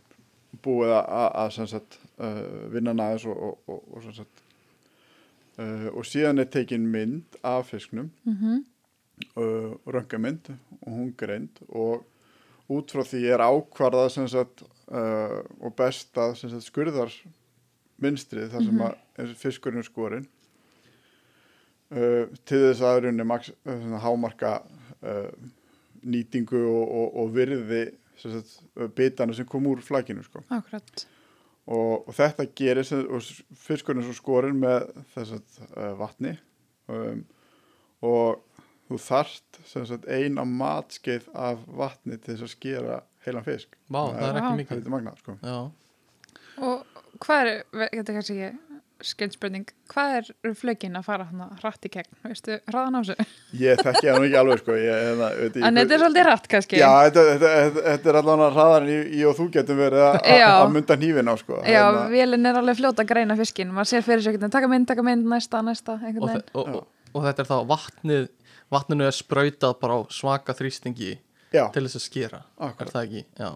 Speaker 3: búið að, uh, vinna næðis og, og, og, og uh, og síðan er tekin mynd af fisknum
Speaker 2: mm -hmm.
Speaker 3: uh, röngamynd og hún greind og út frá því er ákvarðað sem sagt uh, og bestað sem sagt skurðar mynstrið þar sem að er fiskurinn er skorinn til þess að rauninni maks, svona hámarka nýtingu og, og, og virði sagt, bitana sem kom úr flækinu sko.
Speaker 2: akkurat
Speaker 3: og, og þetta gerir sem, og s- fiskurinn er svo skorinn með þess að uh, vatni. Um, og þú þarft sem sagt eina matskeið af vatni til þess að skera heilan fisk.
Speaker 1: Vá, það er ekki
Speaker 3: það er
Speaker 1: mikið.
Speaker 3: Lítið magnað sko.
Speaker 1: Já,
Speaker 2: og hvað er, þetta er kannski ekki skildspurning, hvað er flögin að fara hann hratt í gegn, veistu, hraðan á þessu?
Speaker 3: Ég þekki nú ekki alveg sko. ég, hérna, veit,
Speaker 2: en þetta er svolítið hratt kannski.
Speaker 3: Já, þetta, þetta, þetta, þetta er allan að hraðar í, í og þú getum verið að- mynda hnífin á sko.
Speaker 2: Já,
Speaker 3: Hérna,
Speaker 2: vélinn er alveg fljóta að greina fiskin maður sér fyrir sig, taka mynd, taka mynd, næsta, næsta
Speaker 1: og, og, og, og þetta er þá vatnið vatninu er sprautað bara á svaka þrýstingi
Speaker 3: já,
Speaker 1: til þess að skera. Er
Speaker 3: akkurat.
Speaker 1: það ekki, já.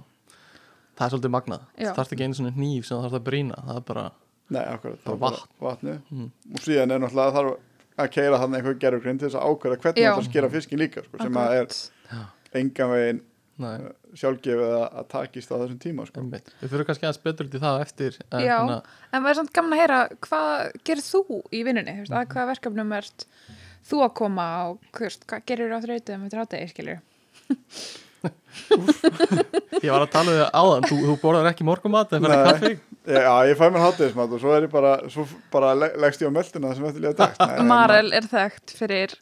Speaker 1: Það er svolítið magnað, það þarf ekki einu svona hníf sem það þarf að brýna, það er bara
Speaker 3: Nei, akkurat, það er bara
Speaker 1: vatn.
Speaker 3: vatni
Speaker 1: Mm.
Speaker 3: og síðan er náttúrulega þarf að keira hann einhver gerfugrind til þess að ákvæða hvernig það skera fiskin líka sko, sem að er engan veginn
Speaker 1: Nei,
Speaker 3: sjálfgefið að, að takist á þessum tíma sko.
Speaker 1: Við fyrir kannski aðeins betur út í það á eftir en
Speaker 2: Já.
Speaker 1: hérna,
Speaker 2: En maður er samt gaman að heyra, hvað gerir þú í vinnunni? Þú veist, að hvaða verkefnum ert þú að koma og þú veist, hvað gerir á þrautum eftir hátegi, skilur?
Speaker 1: ég var að tala við áðan þú, þú borðar ekki morgumat en fyrir
Speaker 3: Nei.
Speaker 1: kaffi
Speaker 3: Já, ég fæ mér hátíðismat og svo er ég bara svo bara le- leggst ég á meldina sem eftir líka Nei,
Speaker 2: Marel er þekkt fyrir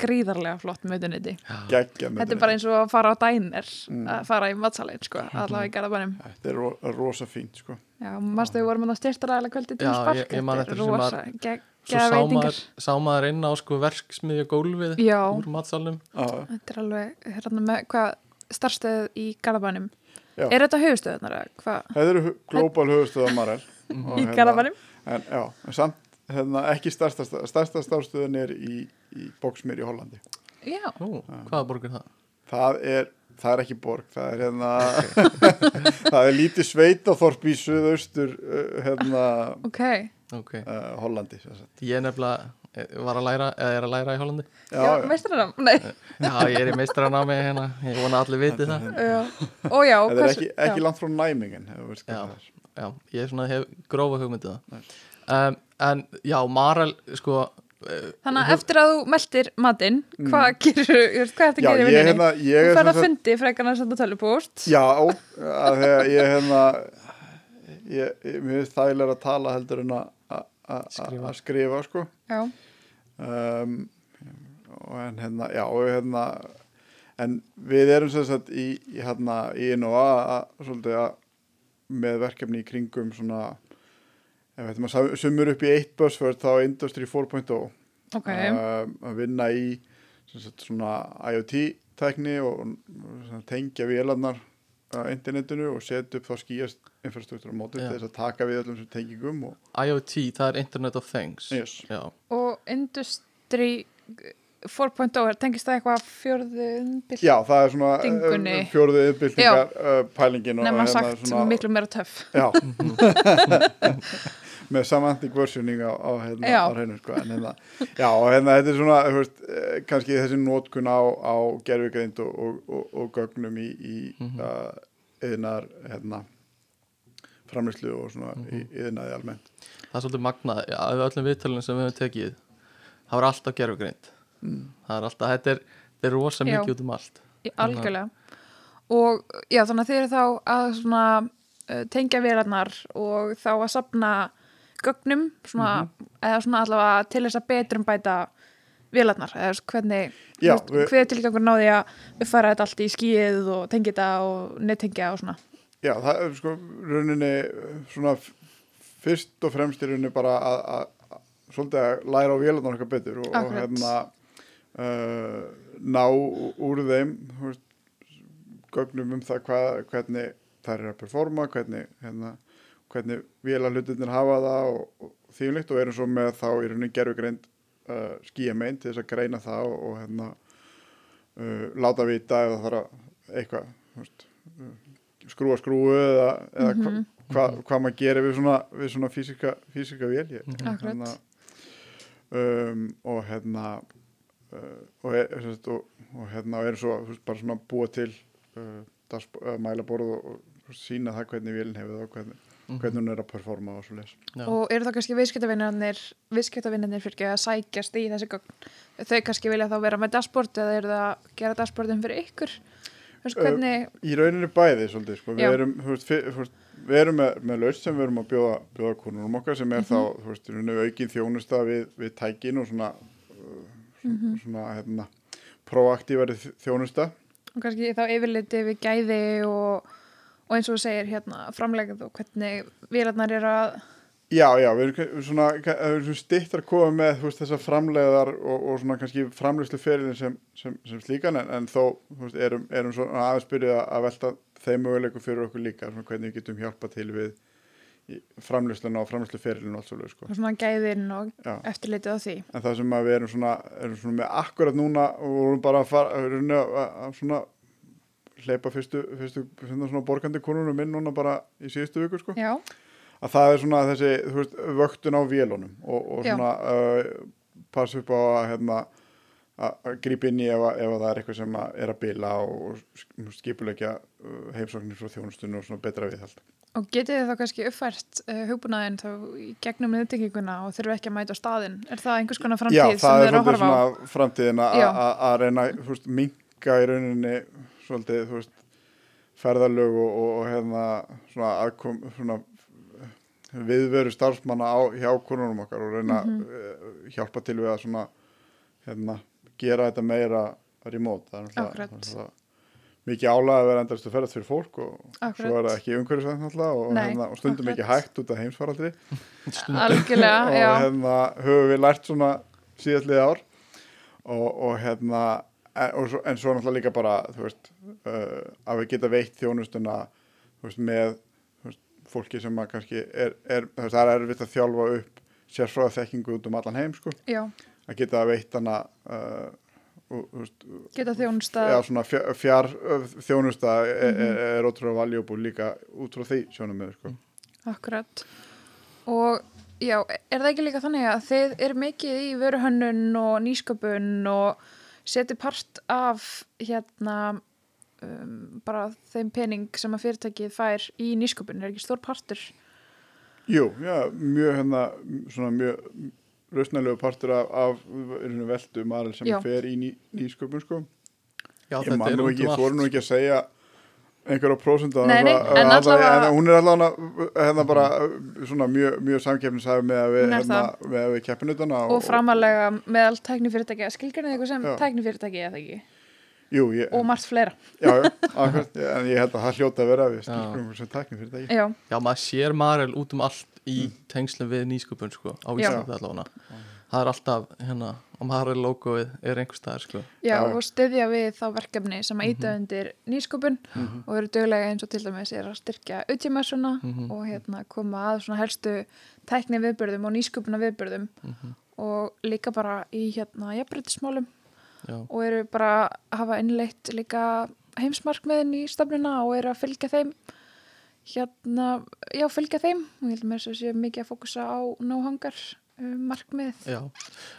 Speaker 2: gríðarlega flott mötuniti.
Speaker 3: geggja
Speaker 2: Þetta er bara eins og að fara á dænir,
Speaker 3: Mm.
Speaker 2: að fara í matsalinn, sko, allavega í garðabænum.
Speaker 3: Þetta er ro rosa fínt sko.
Speaker 2: Já, mástu við vorum að styrtaræðilega kvöldi til
Speaker 1: Já,
Speaker 2: spark,
Speaker 1: ég- ég man
Speaker 2: þetta
Speaker 1: eftir þessu
Speaker 2: rosa,
Speaker 1: Svo
Speaker 2: geggja
Speaker 1: sá maður, sá maður inn á sko verksmiðja gólfið
Speaker 2: Já,
Speaker 1: úr matsalnum
Speaker 3: Já,
Speaker 2: þetta er alveg, hérna með hvað starfstöð í garðabænum.
Speaker 3: Já.
Speaker 2: Er þetta höfustöðunar eða hvað?
Speaker 3: Þetta eru hu- global höfustöða Marel
Speaker 1: Mhm.
Speaker 2: Í
Speaker 3: hérna-
Speaker 2: garðabænum?
Speaker 3: En já, en samt hérna, ekki stærsta, stærsta starfstöðin er í, í Boxmýr í Hollandi
Speaker 2: Já,
Speaker 1: Nú, hvaða borgur það?
Speaker 3: Það er, það er ekki borg það er hérna það er lítið sveitaþorp í suðaustur uh, hérna
Speaker 2: ok.
Speaker 1: Ok,
Speaker 3: uh, Hollandi sem sagt.
Speaker 1: ég nefnilega eh, var að læra, eða er að læra í Hollandi
Speaker 3: Já,
Speaker 2: Já, meistaranám? Nei.
Speaker 1: Já, ég er í meistaranámi hérna, ég vona allir viti það
Speaker 2: Já. Ó já,
Speaker 3: Þetta er ekki, ekki langt frá næmingin ef þú veist hvað
Speaker 1: Já.
Speaker 3: það.
Speaker 1: Já, ég er svona hef grófa hugmyndið
Speaker 3: Nei.
Speaker 1: það um, En já, Marel, sko eh,
Speaker 2: Þannig að eftir að þú meldir matinn, hvað gerir, hvað er þetta að
Speaker 3: Mm.
Speaker 2: Gera í
Speaker 3: ég,
Speaker 2: vinnunni?
Speaker 3: hérna, ég
Speaker 2: Þú
Speaker 3: er sem
Speaker 2: að fundi frekar en að senda tölvupóst.
Speaker 3: Já, að þegar ég hérna ég, ég, mér finnst þægilega að tala heldur en að- að
Speaker 1: Skrifa.
Speaker 3: að skrifa sko
Speaker 2: Já.
Speaker 3: um, og en hérna, já, og hérna en við erum sem sagt í, í hérna í Innova að, svolítið að með verkefni í kringum svona ef við ætlum að sam- sumur upp í eitt buzzword þá Industry 4.0
Speaker 2: Ok.
Speaker 3: um, að vinna í sem sagt, svona IoT-tækni og, og svona tengja vélarnar internetinu og setja upp þá skýjast infrastruktúra móti
Speaker 1: Já.
Speaker 3: til þess að taka við öllum þessum tengingum og
Speaker 1: IoT, það er Internet of Things
Speaker 3: yes.
Speaker 1: Já,
Speaker 2: Og Industry 4.0, er- tengist það eitthvað fjörðu umbyll?
Speaker 3: Já, það er svona
Speaker 2: Dyngunni.
Speaker 3: uh, fjóruðu yfirbyltingar uh, pælingin hérna
Speaker 2: sagt
Speaker 3: svona,
Speaker 2: miklu meira töff.
Speaker 3: Já með semantic versioning á, á, hérna,
Speaker 2: Já.
Speaker 3: á hreinu sko. en hérna, já, og hérna þetta er svona veist, eh, kannski þessi nótkun á, á gerfugreind og, og, og, og gögnum í, í
Speaker 1: Mhm.
Speaker 3: uh, yðnar hérna, framlýslu og svona mm
Speaker 1: Mhm.
Speaker 3: yðnaði almennt
Speaker 1: það er svolítið magnað Já, af öllum viðtölunum sem við höfum tekið það var alltaf gerfugreind
Speaker 3: mm.
Speaker 1: það er alltaf, þetta er, þetta er rosa
Speaker 2: Já.
Speaker 1: mikið út um allt
Speaker 2: Í- Algjörlega. Og já, þannig að þið eru þá að svona uh, tengja vélarnar og þá að sapna gögnum, svona,
Speaker 3: Mhm.
Speaker 2: eða svona allavega til þess að betrum bæta vélarnar, eða hvernig,
Speaker 3: Já,
Speaker 2: veist, hver er tilgangur náði að uppfæra þetta allt í skíið og tengja þetta og nettengja og svona.
Speaker 3: Já, það er sko rauninni svona fyrst og fremst í rauninni bara að, svolítið að læra á vélarnar okkar betur og, og hérna uh, ná úr þeim veist, gögnum um það hvað, hvernig þær eru að performa, hvernig hérna, hvernig vélarhlutinir hafa það og, og þýmlikt og erum svo með þá í rauninni gerfugreind uh, skíamein til þess að greina það og, og hérna uh, láta vita ef það þarf að eitthvað veist, uh, skrúa skrúu eða, eða hva,
Speaker 2: Mhm.
Speaker 3: hva, hvað maður gerir við svona, við svona físika, físika vél ég,
Speaker 2: Akkurat.
Speaker 3: um, og hérna uh, og, er, sem sagt, og, og hérna og er svo veist, bara svona búa til uh, mælaborð og, og sína það hvernig vélinn hefur það og hvernig, hvernig hún er að performa og svo
Speaker 1: Já.
Speaker 2: Og eru þá kannski viðskiptavinnarnir, viðskiptavinnarnir fyrir ekki að sækjast í þessi gögn? Þau kannski vilja þá vera með dashboard eða eru það að gera dashboardin fyrir ykkur?
Speaker 3: Ö,
Speaker 2: hvernig,
Speaker 3: í rauninni bæði svolítið sko. við erum, veist, veist, við erum með, með laust sem við erum að bjóða, bjóða konunum okkar sem er
Speaker 2: Mhm.
Speaker 3: þá þú veist, aukin þjónusta við, við tækin og svona, uh, svona,
Speaker 2: Mhm.
Speaker 3: svona hérna, proaktífari þjónusta
Speaker 2: og kannski þá yfirliti við gæði og, og eins og þú segir hérna framlegað og hvernig vélarnar eru að,
Speaker 3: Já, já, við erum svona, við erum stittar að koma með veist, þessar framleiðar og, og svona kannski framleiðslu ferilin sem, sem, sem slíkan en, en þó veist, erum, erum svona aðeins byrjuð að velta þeim möguleikum fyrir okkur líka svona hvernig við getum hjálpa til við í framleiðsluna og framleiðslu ferilin og sko.
Speaker 2: og svona gæðin og
Speaker 3: Já.
Speaker 2: eftirlitið á því.
Speaker 3: En það sem við erum svona, erum svona með akkurat núna og vorum bara að fara að, að, að svona hleypa fyrstu, fyrstu, svona borgandi konunum inn núna bara í síðustu viku sko
Speaker 2: Já,
Speaker 3: að það er svona þessi þú veist, vöktun á vélunum og, og
Speaker 2: Já.
Speaker 3: svona uh, passa upp á að, hérna, að grípa inn í ef, að- ef að það er eitthvað sem að er að bila og skipulegja uh, heimsóknir frá þjónustunum og svona betra viðhald.
Speaker 2: Og getið þið þá kannski uppfært uh, hugbúnaðin þá gegnum niðurtekkinguna og þurfu ekki að mæta á staðinn? Er það einhvers konar
Speaker 3: Já,
Speaker 2: framtíð sem
Speaker 3: það
Speaker 2: þið
Speaker 3: er
Speaker 2: eru að horfa á?
Speaker 3: svona framtíðin að-
Speaker 2: Já.
Speaker 3: að að reyna þú veist, minka í rauninni svolítið þú veist, ferðalög og, og, og hérna svona, aðkom, svona viðveru starfsmanna á, hjá konunum okkar og reyna mm hjálpa til við að svona hérna, gera þetta meira remote. Það er náttúrulega-
Speaker 2: Akkurat.
Speaker 3: náttúrulega mikið álega að vera endast að ferðast fyrir fólk og svo er
Speaker 2: Akkurat.
Speaker 3: það ekki umhverfisvænt náttúrulega og, hérna, og stundum
Speaker 2: akkurat.
Speaker 3: ekki hægt út af heimsfaraldri
Speaker 2: Algjörlega,
Speaker 3: og hérna höfum við lært svona síðastlið ár og, og hérna en, og svo, en svo náttúrulega líka bara veist, uh, að við geta veitt þjónustuna veist, með veist, fólki sem að kannski er, er það er erfitt að þjálfa upp sérfráða þekkingu út um allan heim sko, að geta veitt hana uh,
Speaker 2: geta þjónusta
Speaker 3: já, svona fjár, fjár þjónusta er,
Speaker 2: Mhm.
Speaker 3: er, er ótrúlega valjúbúl líka út frá því sjónum með sko.
Speaker 2: Akkurat. Og já, er það ekki líka þannig að þið eru mikið í vöruhönnun og nýsköpun og seti part af hérna um, bara þeim pening sem að fyrirtækið fær í nýsköpun, er ekki stór partur?
Speaker 3: Jú, já, mjög hérna svona mjög rausnælegu partur af, af veldu Marel sem
Speaker 2: Já.
Speaker 3: fer í ný, nýsköpun sko.
Speaker 1: Já,
Speaker 3: ég
Speaker 1: þetta
Speaker 3: man
Speaker 1: er
Speaker 3: nú ekki, þú voru nú ekki að segja einhverja
Speaker 2: nei, en allavega-
Speaker 3: en hún er allavega hérna bara svona mjög, mjög samkeppnishæfi með að við,
Speaker 2: Hún
Speaker 3: hérna, með að við keppinutana
Speaker 2: Og framalega meðal tæknifyrirtækja, skilgjörnið eitthvað sem
Speaker 3: Já.
Speaker 2: tæknifyrirtæki eða ekki?
Speaker 3: Jú, ég,
Speaker 2: Og margt fleira.
Speaker 3: já, já, akkurat, en ég held að það hljóta að vera við
Speaker 1: Já.
Speaker 3: skilgrum sem tækni fyrir þetta
Speaker 2: Já,
Speaker 1: Já, maður sér Marel út um allt í tengslum við nýsköpun sko, á
Speaker 2: Já.
Speaker 1: Íslandi allavega Það er alltaf, hérna, á Marel logoið er einhver staðar sko.
Speaker 2: Já, og styðja við þá verkefni sem að íta undir nýsköpun og eru döglega eins og til dæmis er að styrkja utjumessuna
Speaker 1: Mhm.
Speaker 2: og hérna koma að svona helstu tækni viðbörðum og nýsköpuna viðbörðum
Speaker 1: Mhm.
Speaker 2: og líka bara í hérna jafnbrytismálum
Speaker 1: Já,
Speaker 2: og eru bara að hafa innleitt líka heimsmarkmiðin í stafnuna og eru að fylgja þeim hérna, já fylgja þeim. Og ég held með þess að sé mikið að fókusa á nóhangar markmið
Speaker 1: já.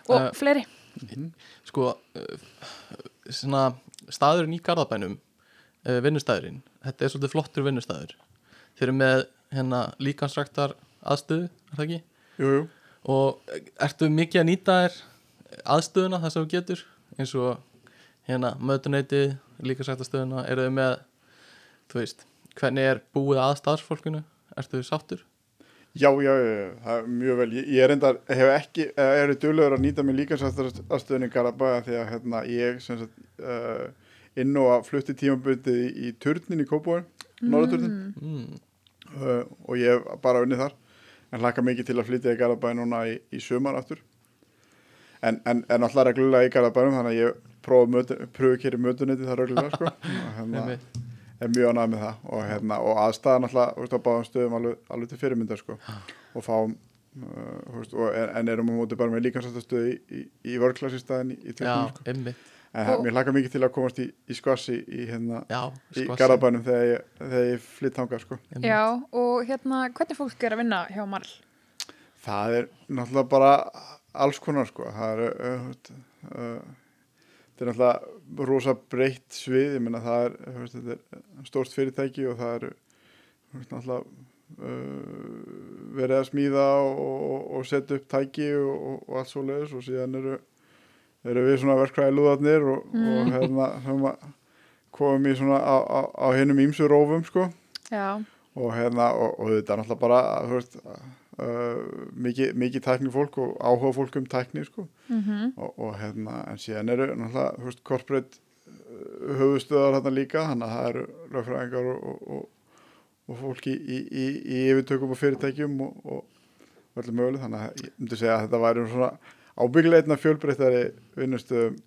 Speaker 2: og
Speaker 1: Eh,
Speaker 2: fleiri.
Speaker 1: Sko, uh, svona staðurinn í Garðabænum uh, vinnustæðurinn, þetta er svolítið flottur vinnustæður Þeir eru með hérna líkansræktar aðstöðu, er það ekki?
Speaker 3: Jú, jú,
Speaker 1: Og eh, ertu mikið að nýta þér aðstöðuna það sem þú getur? Eins og hérna mötuneyti, líkansræktarstöðuna eru þau með, þú veist hvernig er búið að starfsfólkinu? Ertu þau sáttur?
Speaker 3: Já, já, já, mjög vel. Ég, ég er enda, hef ekki, eða eru duglegur að nýta mig líka í Garabæða því að hérna, ég sem sagt, uh, inn og að flutti tímabundið í, í turnin í Kópóin, Norðurturnin,
Speaker 1: Mm,
Speaker 3: uh, og ég hef bara unnið þar, en hlaka mikið til að flytja í Garabæða núna í, í sumar aftur. En, en, en alltaf reglulega í Garabænum, þannig að ég prófa pröfu að keri mötuniti þar reglulega, sko. Hérna,
Speaker 1: einmitt.
Speaker 3: Er mjög ánægð með það og, hérna, og aðstæðan alltaf veist, á báðum stöðum alveg, alveg til fyrirmyndar sko. og fáum uh, veist, og, en, en erum á móti bara með líkansættastöðu í, í, í í í, tveiknum sko. en
Speaker 2: Og-
Speaker 3: mér hlaka mikið til að komast í, í skvassi í, hérna. Garabænum þegar ég, þegar ég flytt þangað sko.
Speaker 2: Já, og hérna, hvernig fólk er að vinna hjá Marl?
Speaker 3: það er náttúrulega bara alls konar sko. það er uh, uh, þetta er náttúrulega rosa breytt svið, ég meina það er, er stórt fyrirtæki og það veist, náttúrulega uh, verið að smíða og, og, og setja upp tæki og, og allt svo leiðis og síðan eru, eru við svona verkfræði lúðarnir og, og hérna að komum í svona á, á, á hinnum ímsu rófum sko.
Speaker 2: Já,
Speaker 3: og hérna og, og þetta er náttúrulega bara þú veist uh, mikið, mikið tækni fólk og áhuga fólk um tækni sko.
Speaker 2: Mhm,
Speaker 3: og, og hérna en síðan eru náttúrulega þú veist corporate uh, höfustöðar hérna líka þannig að það eru lögfræðingar og, og, og, og fólki í, í, í yfirtökum og fyrirtækjum og, og öllu möguleg þannig að ég myndi segja að þetta væri svona ábyggleitna fjölbreyttari vinnustöðum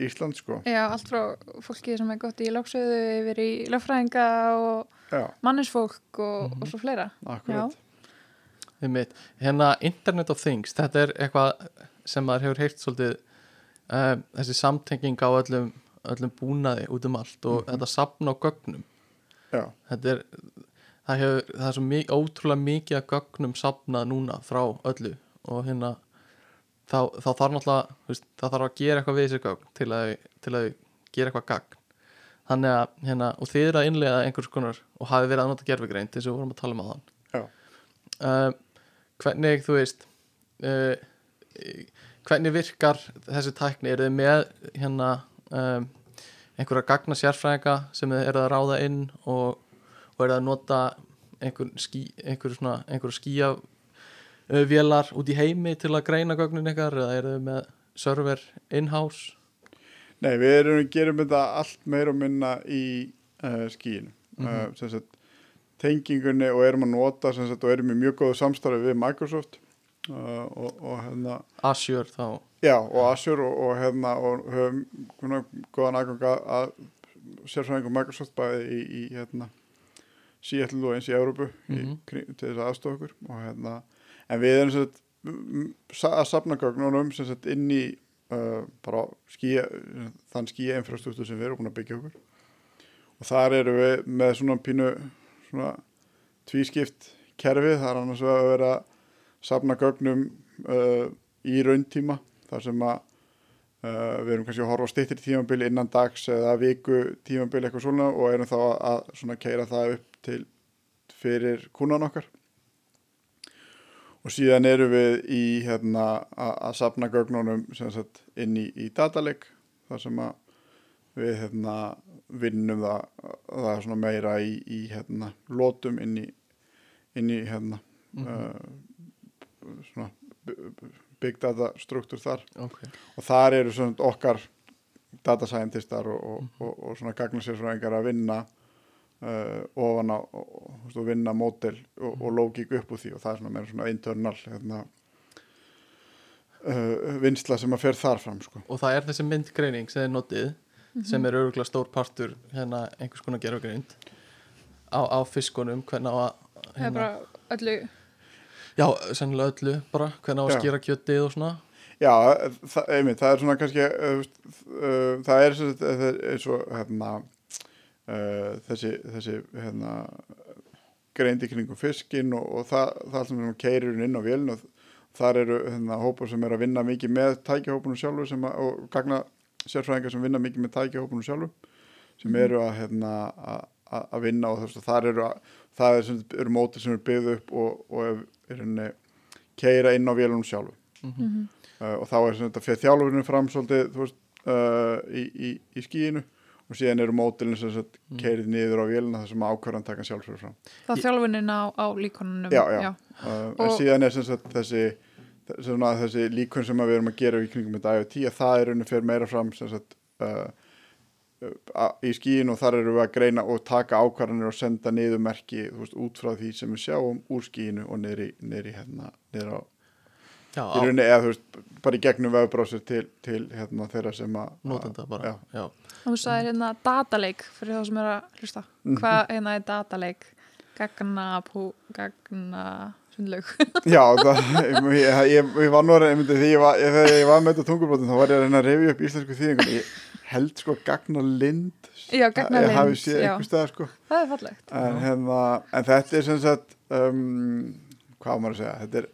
Speaker 3: Ísland sko.
Speaker 2: Já, allt frá fólki sem er gott í lóksöðu yfir í lögfræðinga og
Speaker 3: já,
Speaker 2: manninsfólk og, og svo fleira.
Speaker 3: akkurat
Speaker 1: Einmitt. Hérna Internet of Things, þetta er eitthvað sem maður hefur heyrt svolítið uh, þessi samtenging á öllum, öllum búnaði út um allt og þetta sapna á gögnum.
Speaker 3: Já,
Speaker 1: þetta er það, hefur, það er svo mik ótrúlega mikið að gögnum sapnað núna frá öllu og hérna þá, þá þarf náttúrulega veist, það þarf að gera eitthvað við þessi gögn til að, til að gera eitthvað gagn. Þannig að, hérna, og þið eru að innlega einhvers konar og hafi verið að nota gerfigreind eins og við vorum að tala um á þann
Speaker 3: Já.
Speaker 1: uh, hvernig, þú veist uh, hvernig virkar þessi tækni, eru þið með hérna um, einhverja gagna sérfræðinga sem þið eru að ráða inn og, og eru að nota einhver, skí, einhver, svona, einhver skíja uh, vélar út í heimi til að greina gögnin ykkar eða eru þið með server in-house?
Speaker 3: Nei, við erum, gerum þetta allt meira og minna í uh, skíinu mm
Speaker 1: Mhm.
Speaker 3: sem sagt, tengingunni og erum að nota sem sagt, og erum í mjög góðu samstarfi við Microsoft uh, og, og hérna
Speaker 1: Azure þá
Speaker 3: Já, og Azure og, og hérna og höfum svona góðan aðgang að, að sérfræðingum Microsoft bæði í, í hérna Seattle og eins í Európu
Speaker 1: Mhm.
Speaker 3: til þess að aðstofa okkur og hérna, en við erum sett, að safna gögnunum inn í uh, bara skýja, þann skýja infrastruktúr sem við erum búin að byggja okkur og þar erum við með svona pínu svona tvískipt kerfi, það er annars að vera að safna gögnum uh, í rauntíma þar sem að uh, við erum kannski að horfa á stýttir tímabili innan dags eða viku tímabili eitthvað svona og erum þá að svona keira það upp til fyrir kúnan okkar. Og síðan erum við í hérna að, safna gögnunum sagt inn í, í dataleg þar sem að við hérna vinnum það, það meira í, í hérna lótum inn í, inn í hérna
Speaker 1: Mhm.
Speaker 3: uh, svona b- b- big data struktúr þar.
Speaker 1: Ok,
Speaker 3: og þar eru svona okkar data scientistar og, og, og, og svona gagnarsérfræðingar að vinna uh, ofan og, og, og vinna mótel og, og lógík upp úr því. Og það er svona meira svona internal hérna, uh, vinsla sem að fer þar fram sko.
Speaker 1: og það er þessi myndgreining sem þið notið sem er örgulega stór partur hérna einhvers konar gerfugreind á, á fiskunum hvernig á að hérna,
Speaker 2: bara öllu
Speaker 1: já, sennilega öllu bara, hvernig á að
Speaker 3: Já.
Speaker 1: skýra kjötið og svona
Speaker 3: Já, það, einmitt, það er svona kannski uh, uh, það er er eins og hérna uh, þessi, þessi hérna greind í kringum fiskin og, og það, það sem keirir inn á vélun og þar eru hérna, hópar sem er að vinna mikið með tækjahópunum sjálfur sem að, og gagna sérfræðingar sem vinna mikið með tækjahópunum sjálfur sem eru að, hérna, að, að að vinna og þess að það eru, er sem, eru mótir sem eru byggð upp og, og er, henni keira inn á vélunum sjálfur
Speaker 2: Mhm.
Speaker 3: uh, og þá er sem þetta fyrir þjálfurinn fram svolítið veist, uh, í, í, í skíinu og síðan eru mótilin sem sagt
Speaker 1: Mm.
Speaker 3: keirið niður á vélina þar sem ákvarðan taka sjálfsögur fram
Speaker 2: Það er þjálfunin á, á líkonunum
Speaker 3: Já, já. uh, en
Speaker 2: Og-
Speaker 3: síðan er sem sagt þessi svona, þessi líkun sem að við erum að gera í kringum með IoT að það er unni fyrir meira fram sem sagt uh, uh, í skíinu og þar eru við að greina og taka ákvarðanir og senda niður merki veist, út frá því sem við sjáum úr skíinu og niður í, hérna niður á
Speaker 1: já,
Speaker 3: í rauninni eða þú veist bara í gegnum vefbrásir til, til hérna þeirra sem að
Speaker 1: notenda bara
Speaker 3: já,
Speaker 1: já.
Speaker 2: Og þú sagðir hérna dataleik fyrir þá sem er að hlusta Hvað hérna er dataleik? Gagna, pú, gagna sundlaug
Speaker 3: já það, ég, ég, ég var nú að reyna því ég var, þegar var með þetta tungurbrotin þá var ég að reyna að reyfi upp íslensku þýðingar ég held sko gagna lind
Speaker 2: Já, gagna
Speaker 3: ég hafi
Speaker 2: lind,
Speaker 3: séð
Speaker 2: já.
Speaker 3: einhver stað sko
Speaker 2: Það er fallegt
Speaker 3: en, hérna, en þetta er sem sagt um, hvað maður að segja þetta er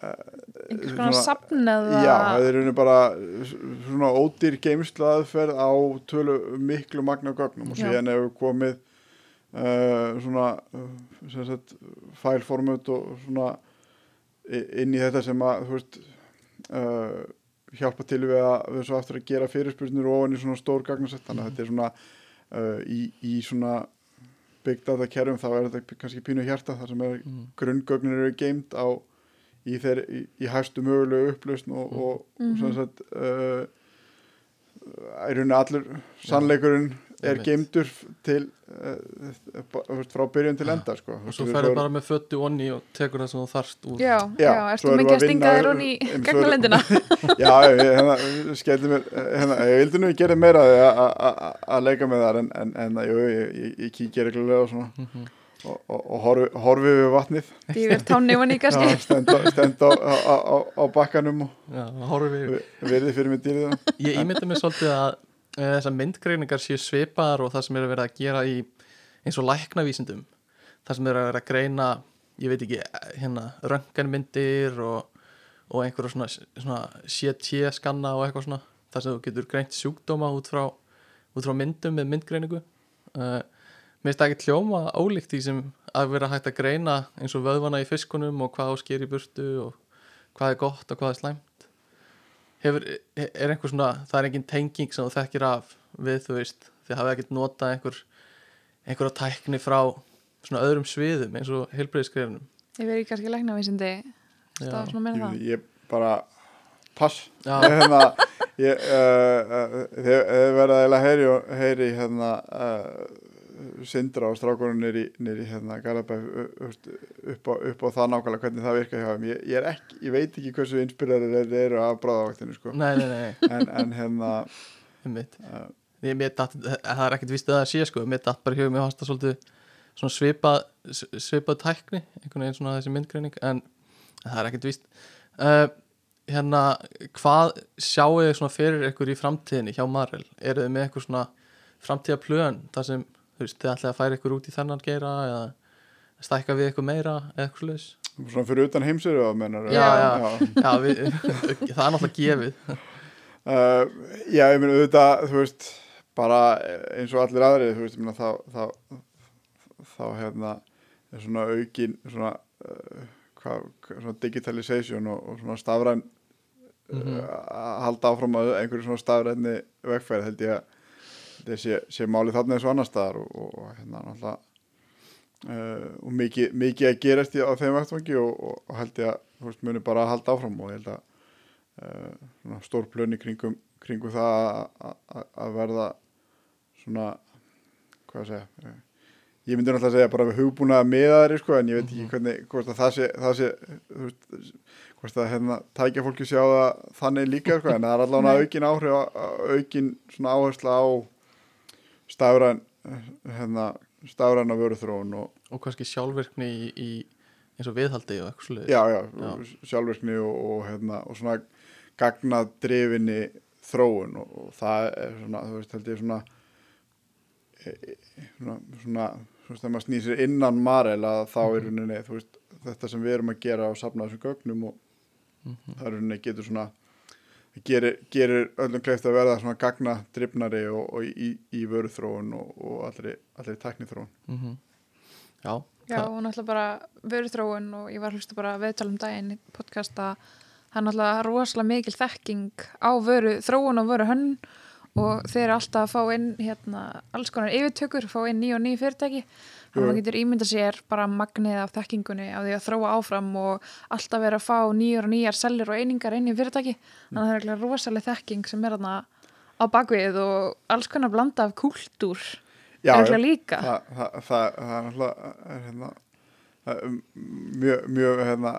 Speaker 2: Einhvers konar eða
Speaker 3: Já, það er rauninni bara svona ódýr geimslu aðferð á tölu miklu magna gögnum og
Speaker 2: Já.
Speaker 3: síðan hefur komið uh, svona uh, sem sagt fælformut og svona inn í þetta sem að þú veist uh, hjálpa til við að við svo aftur að gera fyrirspurnir ofan í svona stór gagnasett þannig að þetta er svona uh, í, í svona big data kerfum þá er þetta kannski pínu hjarta þar sem er
Speaker 1: Mm.
Speaker 3: grunngögnir eru geimt á í, þeir, í, í hæstu mögulegu upplausn og, og,
Speaker 2: Mhm.
Speaker 3: og sem sagt uh, er rauninni allur sannleikurinn er geimdur til uh, frá byrjun til enda sko.
Speaker 1: og svo ferðu bara með föttu onni og tekur það sem þú þarft úr.
Speaker 2: Já, já,
Speaker 3: erum
Speaker 2: mikið að stinga þér honni í gagnalindina
Speaker 3: já, ég, hérna, hérna, ég vildi nú gera meira að- að- að að leika með þar en, en, en jú, ég, ég, ég kíkja reglulega og svona.
Speaker 1: Mhm.
Speaker 3: og, og, og horfi, horfi við vatnið.
Speaker 2: Því við tánni honni
Speaker 3: já,
Speaker 2: kannski
Speaker 3: stend, á, stend á, á, á, á bakkanum og
Speaker 1: já, horfum við
Speaker 3: verði fyrir mig dýrið
Speaker 1: ég ímynda mér svolítið að þessar myndgreiningar séu svipaðar og það sem er að vera að gera í eins og læknavísindum. Það sem er að vera að greina ég veit ekki, hérna, rönganmyndir og, og einhverja svona, svona CT skanna og eitthvað svona. Þar sem þú getur greint sjúkdóma út frá, út frá myndum með myndgreiningu. Uh, mér finnst það ekki hljóma ólíkt því sem að vera hægt að greina eins og vöðvana í fiskunum og hvað á sker í burtu og hvað er gott og hvað er slæmt Hefur, er einhver svona það er engin tenging sem þú þekkir af við þú veist, þið hafið ekkert notað einhver einhverja tækni frá svona öðrum sviðum eins og heilbreyðskrefinum
Speaker 2: Ég verið kannski læknavísindi
Speaker 1: Já.
Speaker 2: Það svona meina það
Speaker 3: ég, bara pass
Speaker 1: Já.
Speaker 3: ég, hérna, ég, uh, uh, þið, þið verða eiginlega heyri, og- heyri hérna uh, Sindra og strákunum nýri, nýri hérna Garabæ upp, á- upp á það nákvæmlega hvernig það virka hjá þeim. Ég, ég, ekki, ég veit ekki hversu inspiraður þeir eru af bráðavaktinu sko.
Speaker 1: Nei, nei, nei,
Speaker 3: en, en hérna uh,
Speaker 1: ég, datt, það er ekkert vist að það sé sko. Mér datt bara hugum, mér fannst það svolítið svipað, svipað tækni einhvern veginn svona þessi myndgreining en það er ekkert vist uh, hérna, hvað sjáu þið svona fyrir ykkur í framtíðinni hjá Marel, eru þið með eitthvað svona framtíða plön, þar sem þú veist, þið ætlaði að færa ykkur út í þennan geira eða stækka við ykkur meira eða eitthvað slags
Speaker 3: svona fyrir utan heimsöru að mennar
Speaker 1: Já, já. Já, við, það er náttúrulega gefið
Speaker 3: Uh, já, ég meina auðvitað, þú veist, bara eins og allir aðrið, þú veist, ég meina þá, þá, þá hérna er svona aukin, svona, uh, hvað, hvað- svona digitalization og, og svona stafræn
Speaker 1: Mhm.
Speaker 3: uh, að halda áfram að einhverju svona stafrænni vegfæri held ég að þetta sé, sé málið þarna eins og annar staðar og, og, og hérna náttúrulega uh, og mikið, mikið að gerast á þeim vettvangi og, og, og held ég að veist, muni bara að halda áfram og ég held að uh, stór plöni kringum, kringum það að- verða svona hvað að segja eh, ég myndi náttúrulega að segja bara við hugbúna meðaðri sko en ég veit ekki hvernig hvort að það sé, það sé veist, hvort að hérna tækja fólki sjá það þannig líka sko en það er allavega aukin áhrif aukin svona áhersla á stafræn hérna stafræna vöruþróun og
Speaker 1: og kannski sjálfvirkni í, í eins og viðhaldi og eitthvað
Speaker 3: já, já,
Speaker 1: Já.
Speaker 3: sjálfvirkni og, og, hérna, og svona gagnadrifinni þróun og, og það er svona, þú veist, held ég svona e, e, svona, svona þú veist, þegar maður snýr sér innan Marel að þá er rauninni, þú veist, þetta sem við erum að gera og safna þessum gögnum og það er rauninni getur svona gerir, gerir öllum kleift að verða svona gagnadrifnari og, og í, í vöruþróun og, og allri, allri tæknithróun
Speaker 1: mm Já,
Speaker 2: Já,
Speaker 1: það-
Speaker 2: og náttúrulega bara veru þróun og ég var að hlusta bara viðtalum daginn í podcast að það er náttúrulega rosalega mikil þekking á vöru þróun og vöru hönn og þeir eru alltaf að fá inn hérna, alls konar yfirtökur, fá inn ný og ný fyrirtæki þannig að maður getur ímynda sér bara magnið af þekkingunni á því að þróa áfram og alltaf vera að fá nýjar og nýjar sellir og einingar inn í fyrirtæki. Þannig að það er eitthvað rosalega þekking sem er þarna á bakvið og alls konar blanda af kúltúr
Speaker 3: Já,
Speaker 2: er eitthvað líka.
Speaker 3: Það, það, það, það er náttúrulega er, hérna, er mjög, mjög hérna,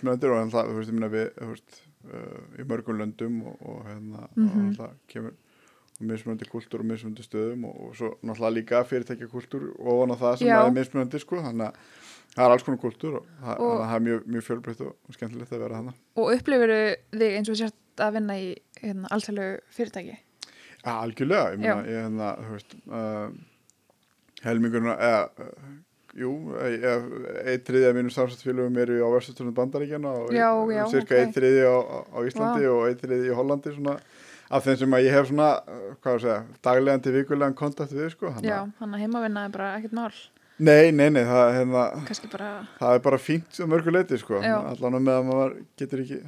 Speaker 3: smöndur og það, þú veist, ég minna við þú veist, uh, í mörgum löndum og, og hérna, og
Speaker 2: Mhm.
Speaker 3: náttúrulega kemur mismunandi kultúr og mismunandi stöðum og, og svo náttúrulega líka fyrirtækja kultúr ofan á það sem er mismunandi sko, þannig að það er alls konar kultúr og, það,
Speaker 2: Og-
Speaker 3: þannig að það er mjög, mjög fjölbreytt og, og skemmtilegt að vera þannig.
Speaker 2: og upplifir þig eins og sért að vinna í hérna, alltfjölu fyrirtæki?
Speaker 3: Ja, algjörlega, ég meina, ég hérna, þú veist, uh, helmingurinn, eða, uh, jú, einn þriði af mínum samsættfélögum eru á verstastunum bandaríkjana og cirka
Speaker 2: ok.
Speaker 3: einn þriði á, Íslandi og einn þriði í Hollandi, svona, af þeim sem að ég hef svona, hvað að segja, daglegan til vikulegan kontakt við, sko. þannig
Speaker 2: Já,
Speaker 3: að-
Speaker 2: hann að heimavinna er bara ekkert mál
Speaker 3: Nei, nei, nei, það, hérna,
Speaker 2: kannski bara,
Speaker 3: það er bara fínt á mörgu leiti, sko, allan með að maður getur ekki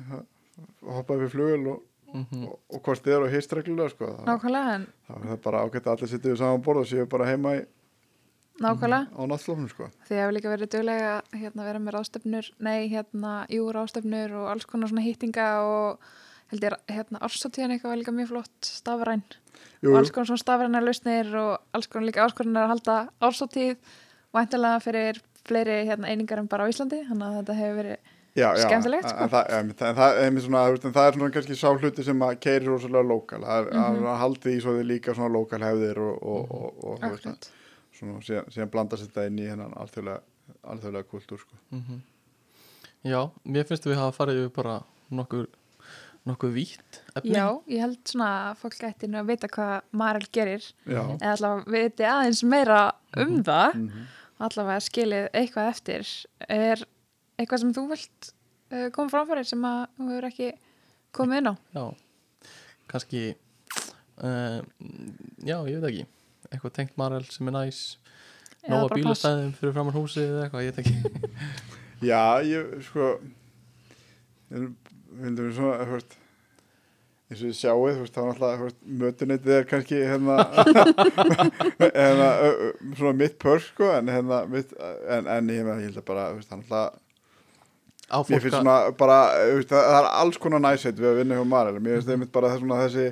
Speaker 3: hoppað við flugul og,
Speaker 1: mhm,
Speaker 3: og, og hvort þið eru á hist reglulega, sko,
Speaker 2: nákvæmlega en
Speaker 3: það er bara ágætt að allir sittu við saman borð og séu bara heima í,
Speaker 2: nákvæmlega,
Speaker 3: á náttúrlofnum, sko.
Speaker 2: því að hefur líka verið duglega hérna vera með ráðstefnur, nei hérna jú ráðstefnur og alls konar svona hýttinga og held ég hérna ársóttíðan eitthvað var líka mjög flott stafræn
Speaker 3: Jú,
Speaker 2: og alls konar svona stafrænar lausnir og alls konar líka áskorunar að halda ársóttíð væntalega fyrir fleiri hérna, einingar en bara á Íslandi þannig að þetta hefur verið
Speaker 3: já, já,
Speaker 2: skemmtilegt, sko.
Speaker 3: en, það, en, en, það, en, svona, en það er svona kannski sá hluti sem að keiri rosalega lokal að, mm
Speaker 2: Mhm.
Speaker 3: að haldi í svo þið líka svona lokal hefðir og, og, og, og svona, síðan, síðan blandast þetta inn í hennan alþjóðlega, alþjóðlega kultúr sko.
Speaker 1: mhm. Já, mér finnst við hafa farið yfir bara nokkur nokkuð vítt efni.
Speaker 2: Já, ég held svona að fólk ætti nú að vita hvað Marel gerir.
Speaker 3: Já,
Speaker 2: eða allavega viti aðeins meira um það.
Speaker 3: Mhm.
Speaker 2: allavega skilið eitthvað eftir. Er eitthvað sem þú vilt uh, koma framfæri sem að þú hefur ekki komið inn á?
Speaker 1: Já, kannski uh, já, ég veit ekki. Eitthvað tengt Marel sem er næs.
Speaker 2: Eða
Speaker 1: nóga bílastæðum fyrir framann húsið eða eitthvað, ég veit ekki.
Speaker 3: Já, ég, sko vildum við svona, veist eins og ég sjáið, þú veist, þá þú veist, mötuneytið er kannski hérna, hérna svona mitt pör, sko, en hérna mitt, en, en ég, ég held að bara,
Speaker 1: á
Speaker 3: Mér
Speaker 1: fólk
Speaker 3: finnst svona bara, veist, það, er alls konar næsett við að vinna hjá Marel. Mér finnst einmitt bara þessi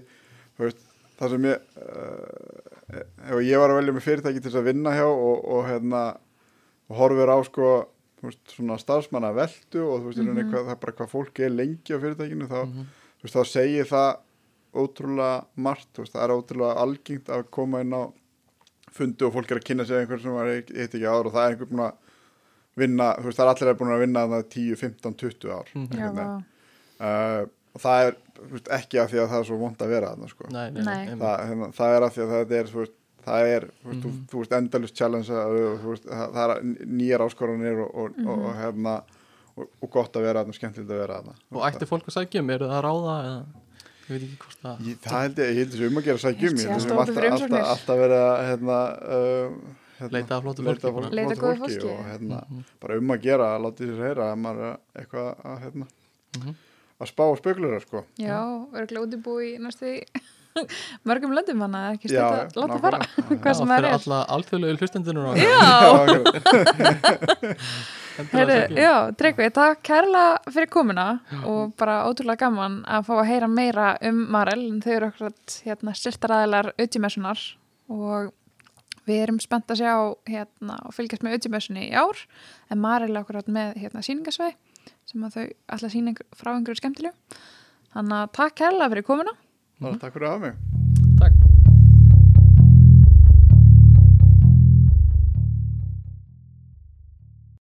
Speaker 3: þú veist, það sem ég uh, ég var að velja með fyrirtæki til þess að vinna hjá og, og hérna og horfir á sko veist, svona starfsmanna veldu og þú veist, mm -hmm. hvað, það er bara hvað fólk er lengi á fyrirtækinu þá,
Speaker 1: Mhm.
Speaker 3: þú veist, þá segir það ótrúlega margt, þú veist, það er ótrúlega algengt að koma inn á fundi og fólk er að kynna sig einhver sem var eitt ekki áður og það er einhver búin að vinna, þú veist, það er allir búin að vinna þarna 10, 15, 20 ár einhvern veginn.
Speaker 2: vá.
Speaker 3: uh, og það er þú veist, ekki af því að það er svo vond að vera þarna sko.
Speaker 1: nei, nei,
Speaker 2: Nei.
Speaker 3: það, hérna, það er af því að það er þú veist, það er, þú veist,
Speaker 1: Mhm.
Speaker 3: þú, þú veist endalust challenge og þú veist, það, það er nýjar áskoranir og, og, og, og hérna og, og gott að vera þarna, skemmtilegt að vera þarna
Speaker 1: og ætti fólk að sækja um, eru það að ráða eða, ég veit ekki hvort það
Speaker 3: Ég, það held ég, ég held þessu um að gera sækjum
Speaker 2: Ég
Speaker 3: held
Speaker 2: að
Speaker 3: þessu
Speaker 2: stóðu
Speaker 3: alltaf, alltaf, að hérna, uh, hérna,
Speaker 1: Leita að
Speaker 3: leita
Speaker 1: fólki
Speaker 3: að
Speaker 1: bara.
Speaker 2: Leita góðu fólki.
Speaker 3: og hérna,
Speaker 1: Mhm.
Speaker 3: bara um að gera að láta sér heyra að maður er eitthvað að, hérna,
Speaker 1: Mhm.
Speaker 3: að spá og spekulera sko.
Speaker 2: Já, örgulega útibú í næstu í mörgum löndum hann að ekki stætt að láta fara. hvað sem það
Speaker 1: fyrir
Speaker 2: er.
Speaker 1: alla alþjóðlegu hlustendunum
Speaker 2: Já, Tryggvi, takk kærlega fyrir komuna og bara ótrúlega gaman að fá að heyra meira um Marel. En þau eru okkur hérna, styrtaræðilar auðjumessunar og við erum spennt að sjá hérna, og fylgjast með auðjumessunni í ár. En Marel er okkur með hérna, síningasvei sem að þau alltaf síning frá einhverju skemmtilegu. Þannig að takk kærlega fyrir komuna
Speaker 3: Bara takk fyrir að hafa mig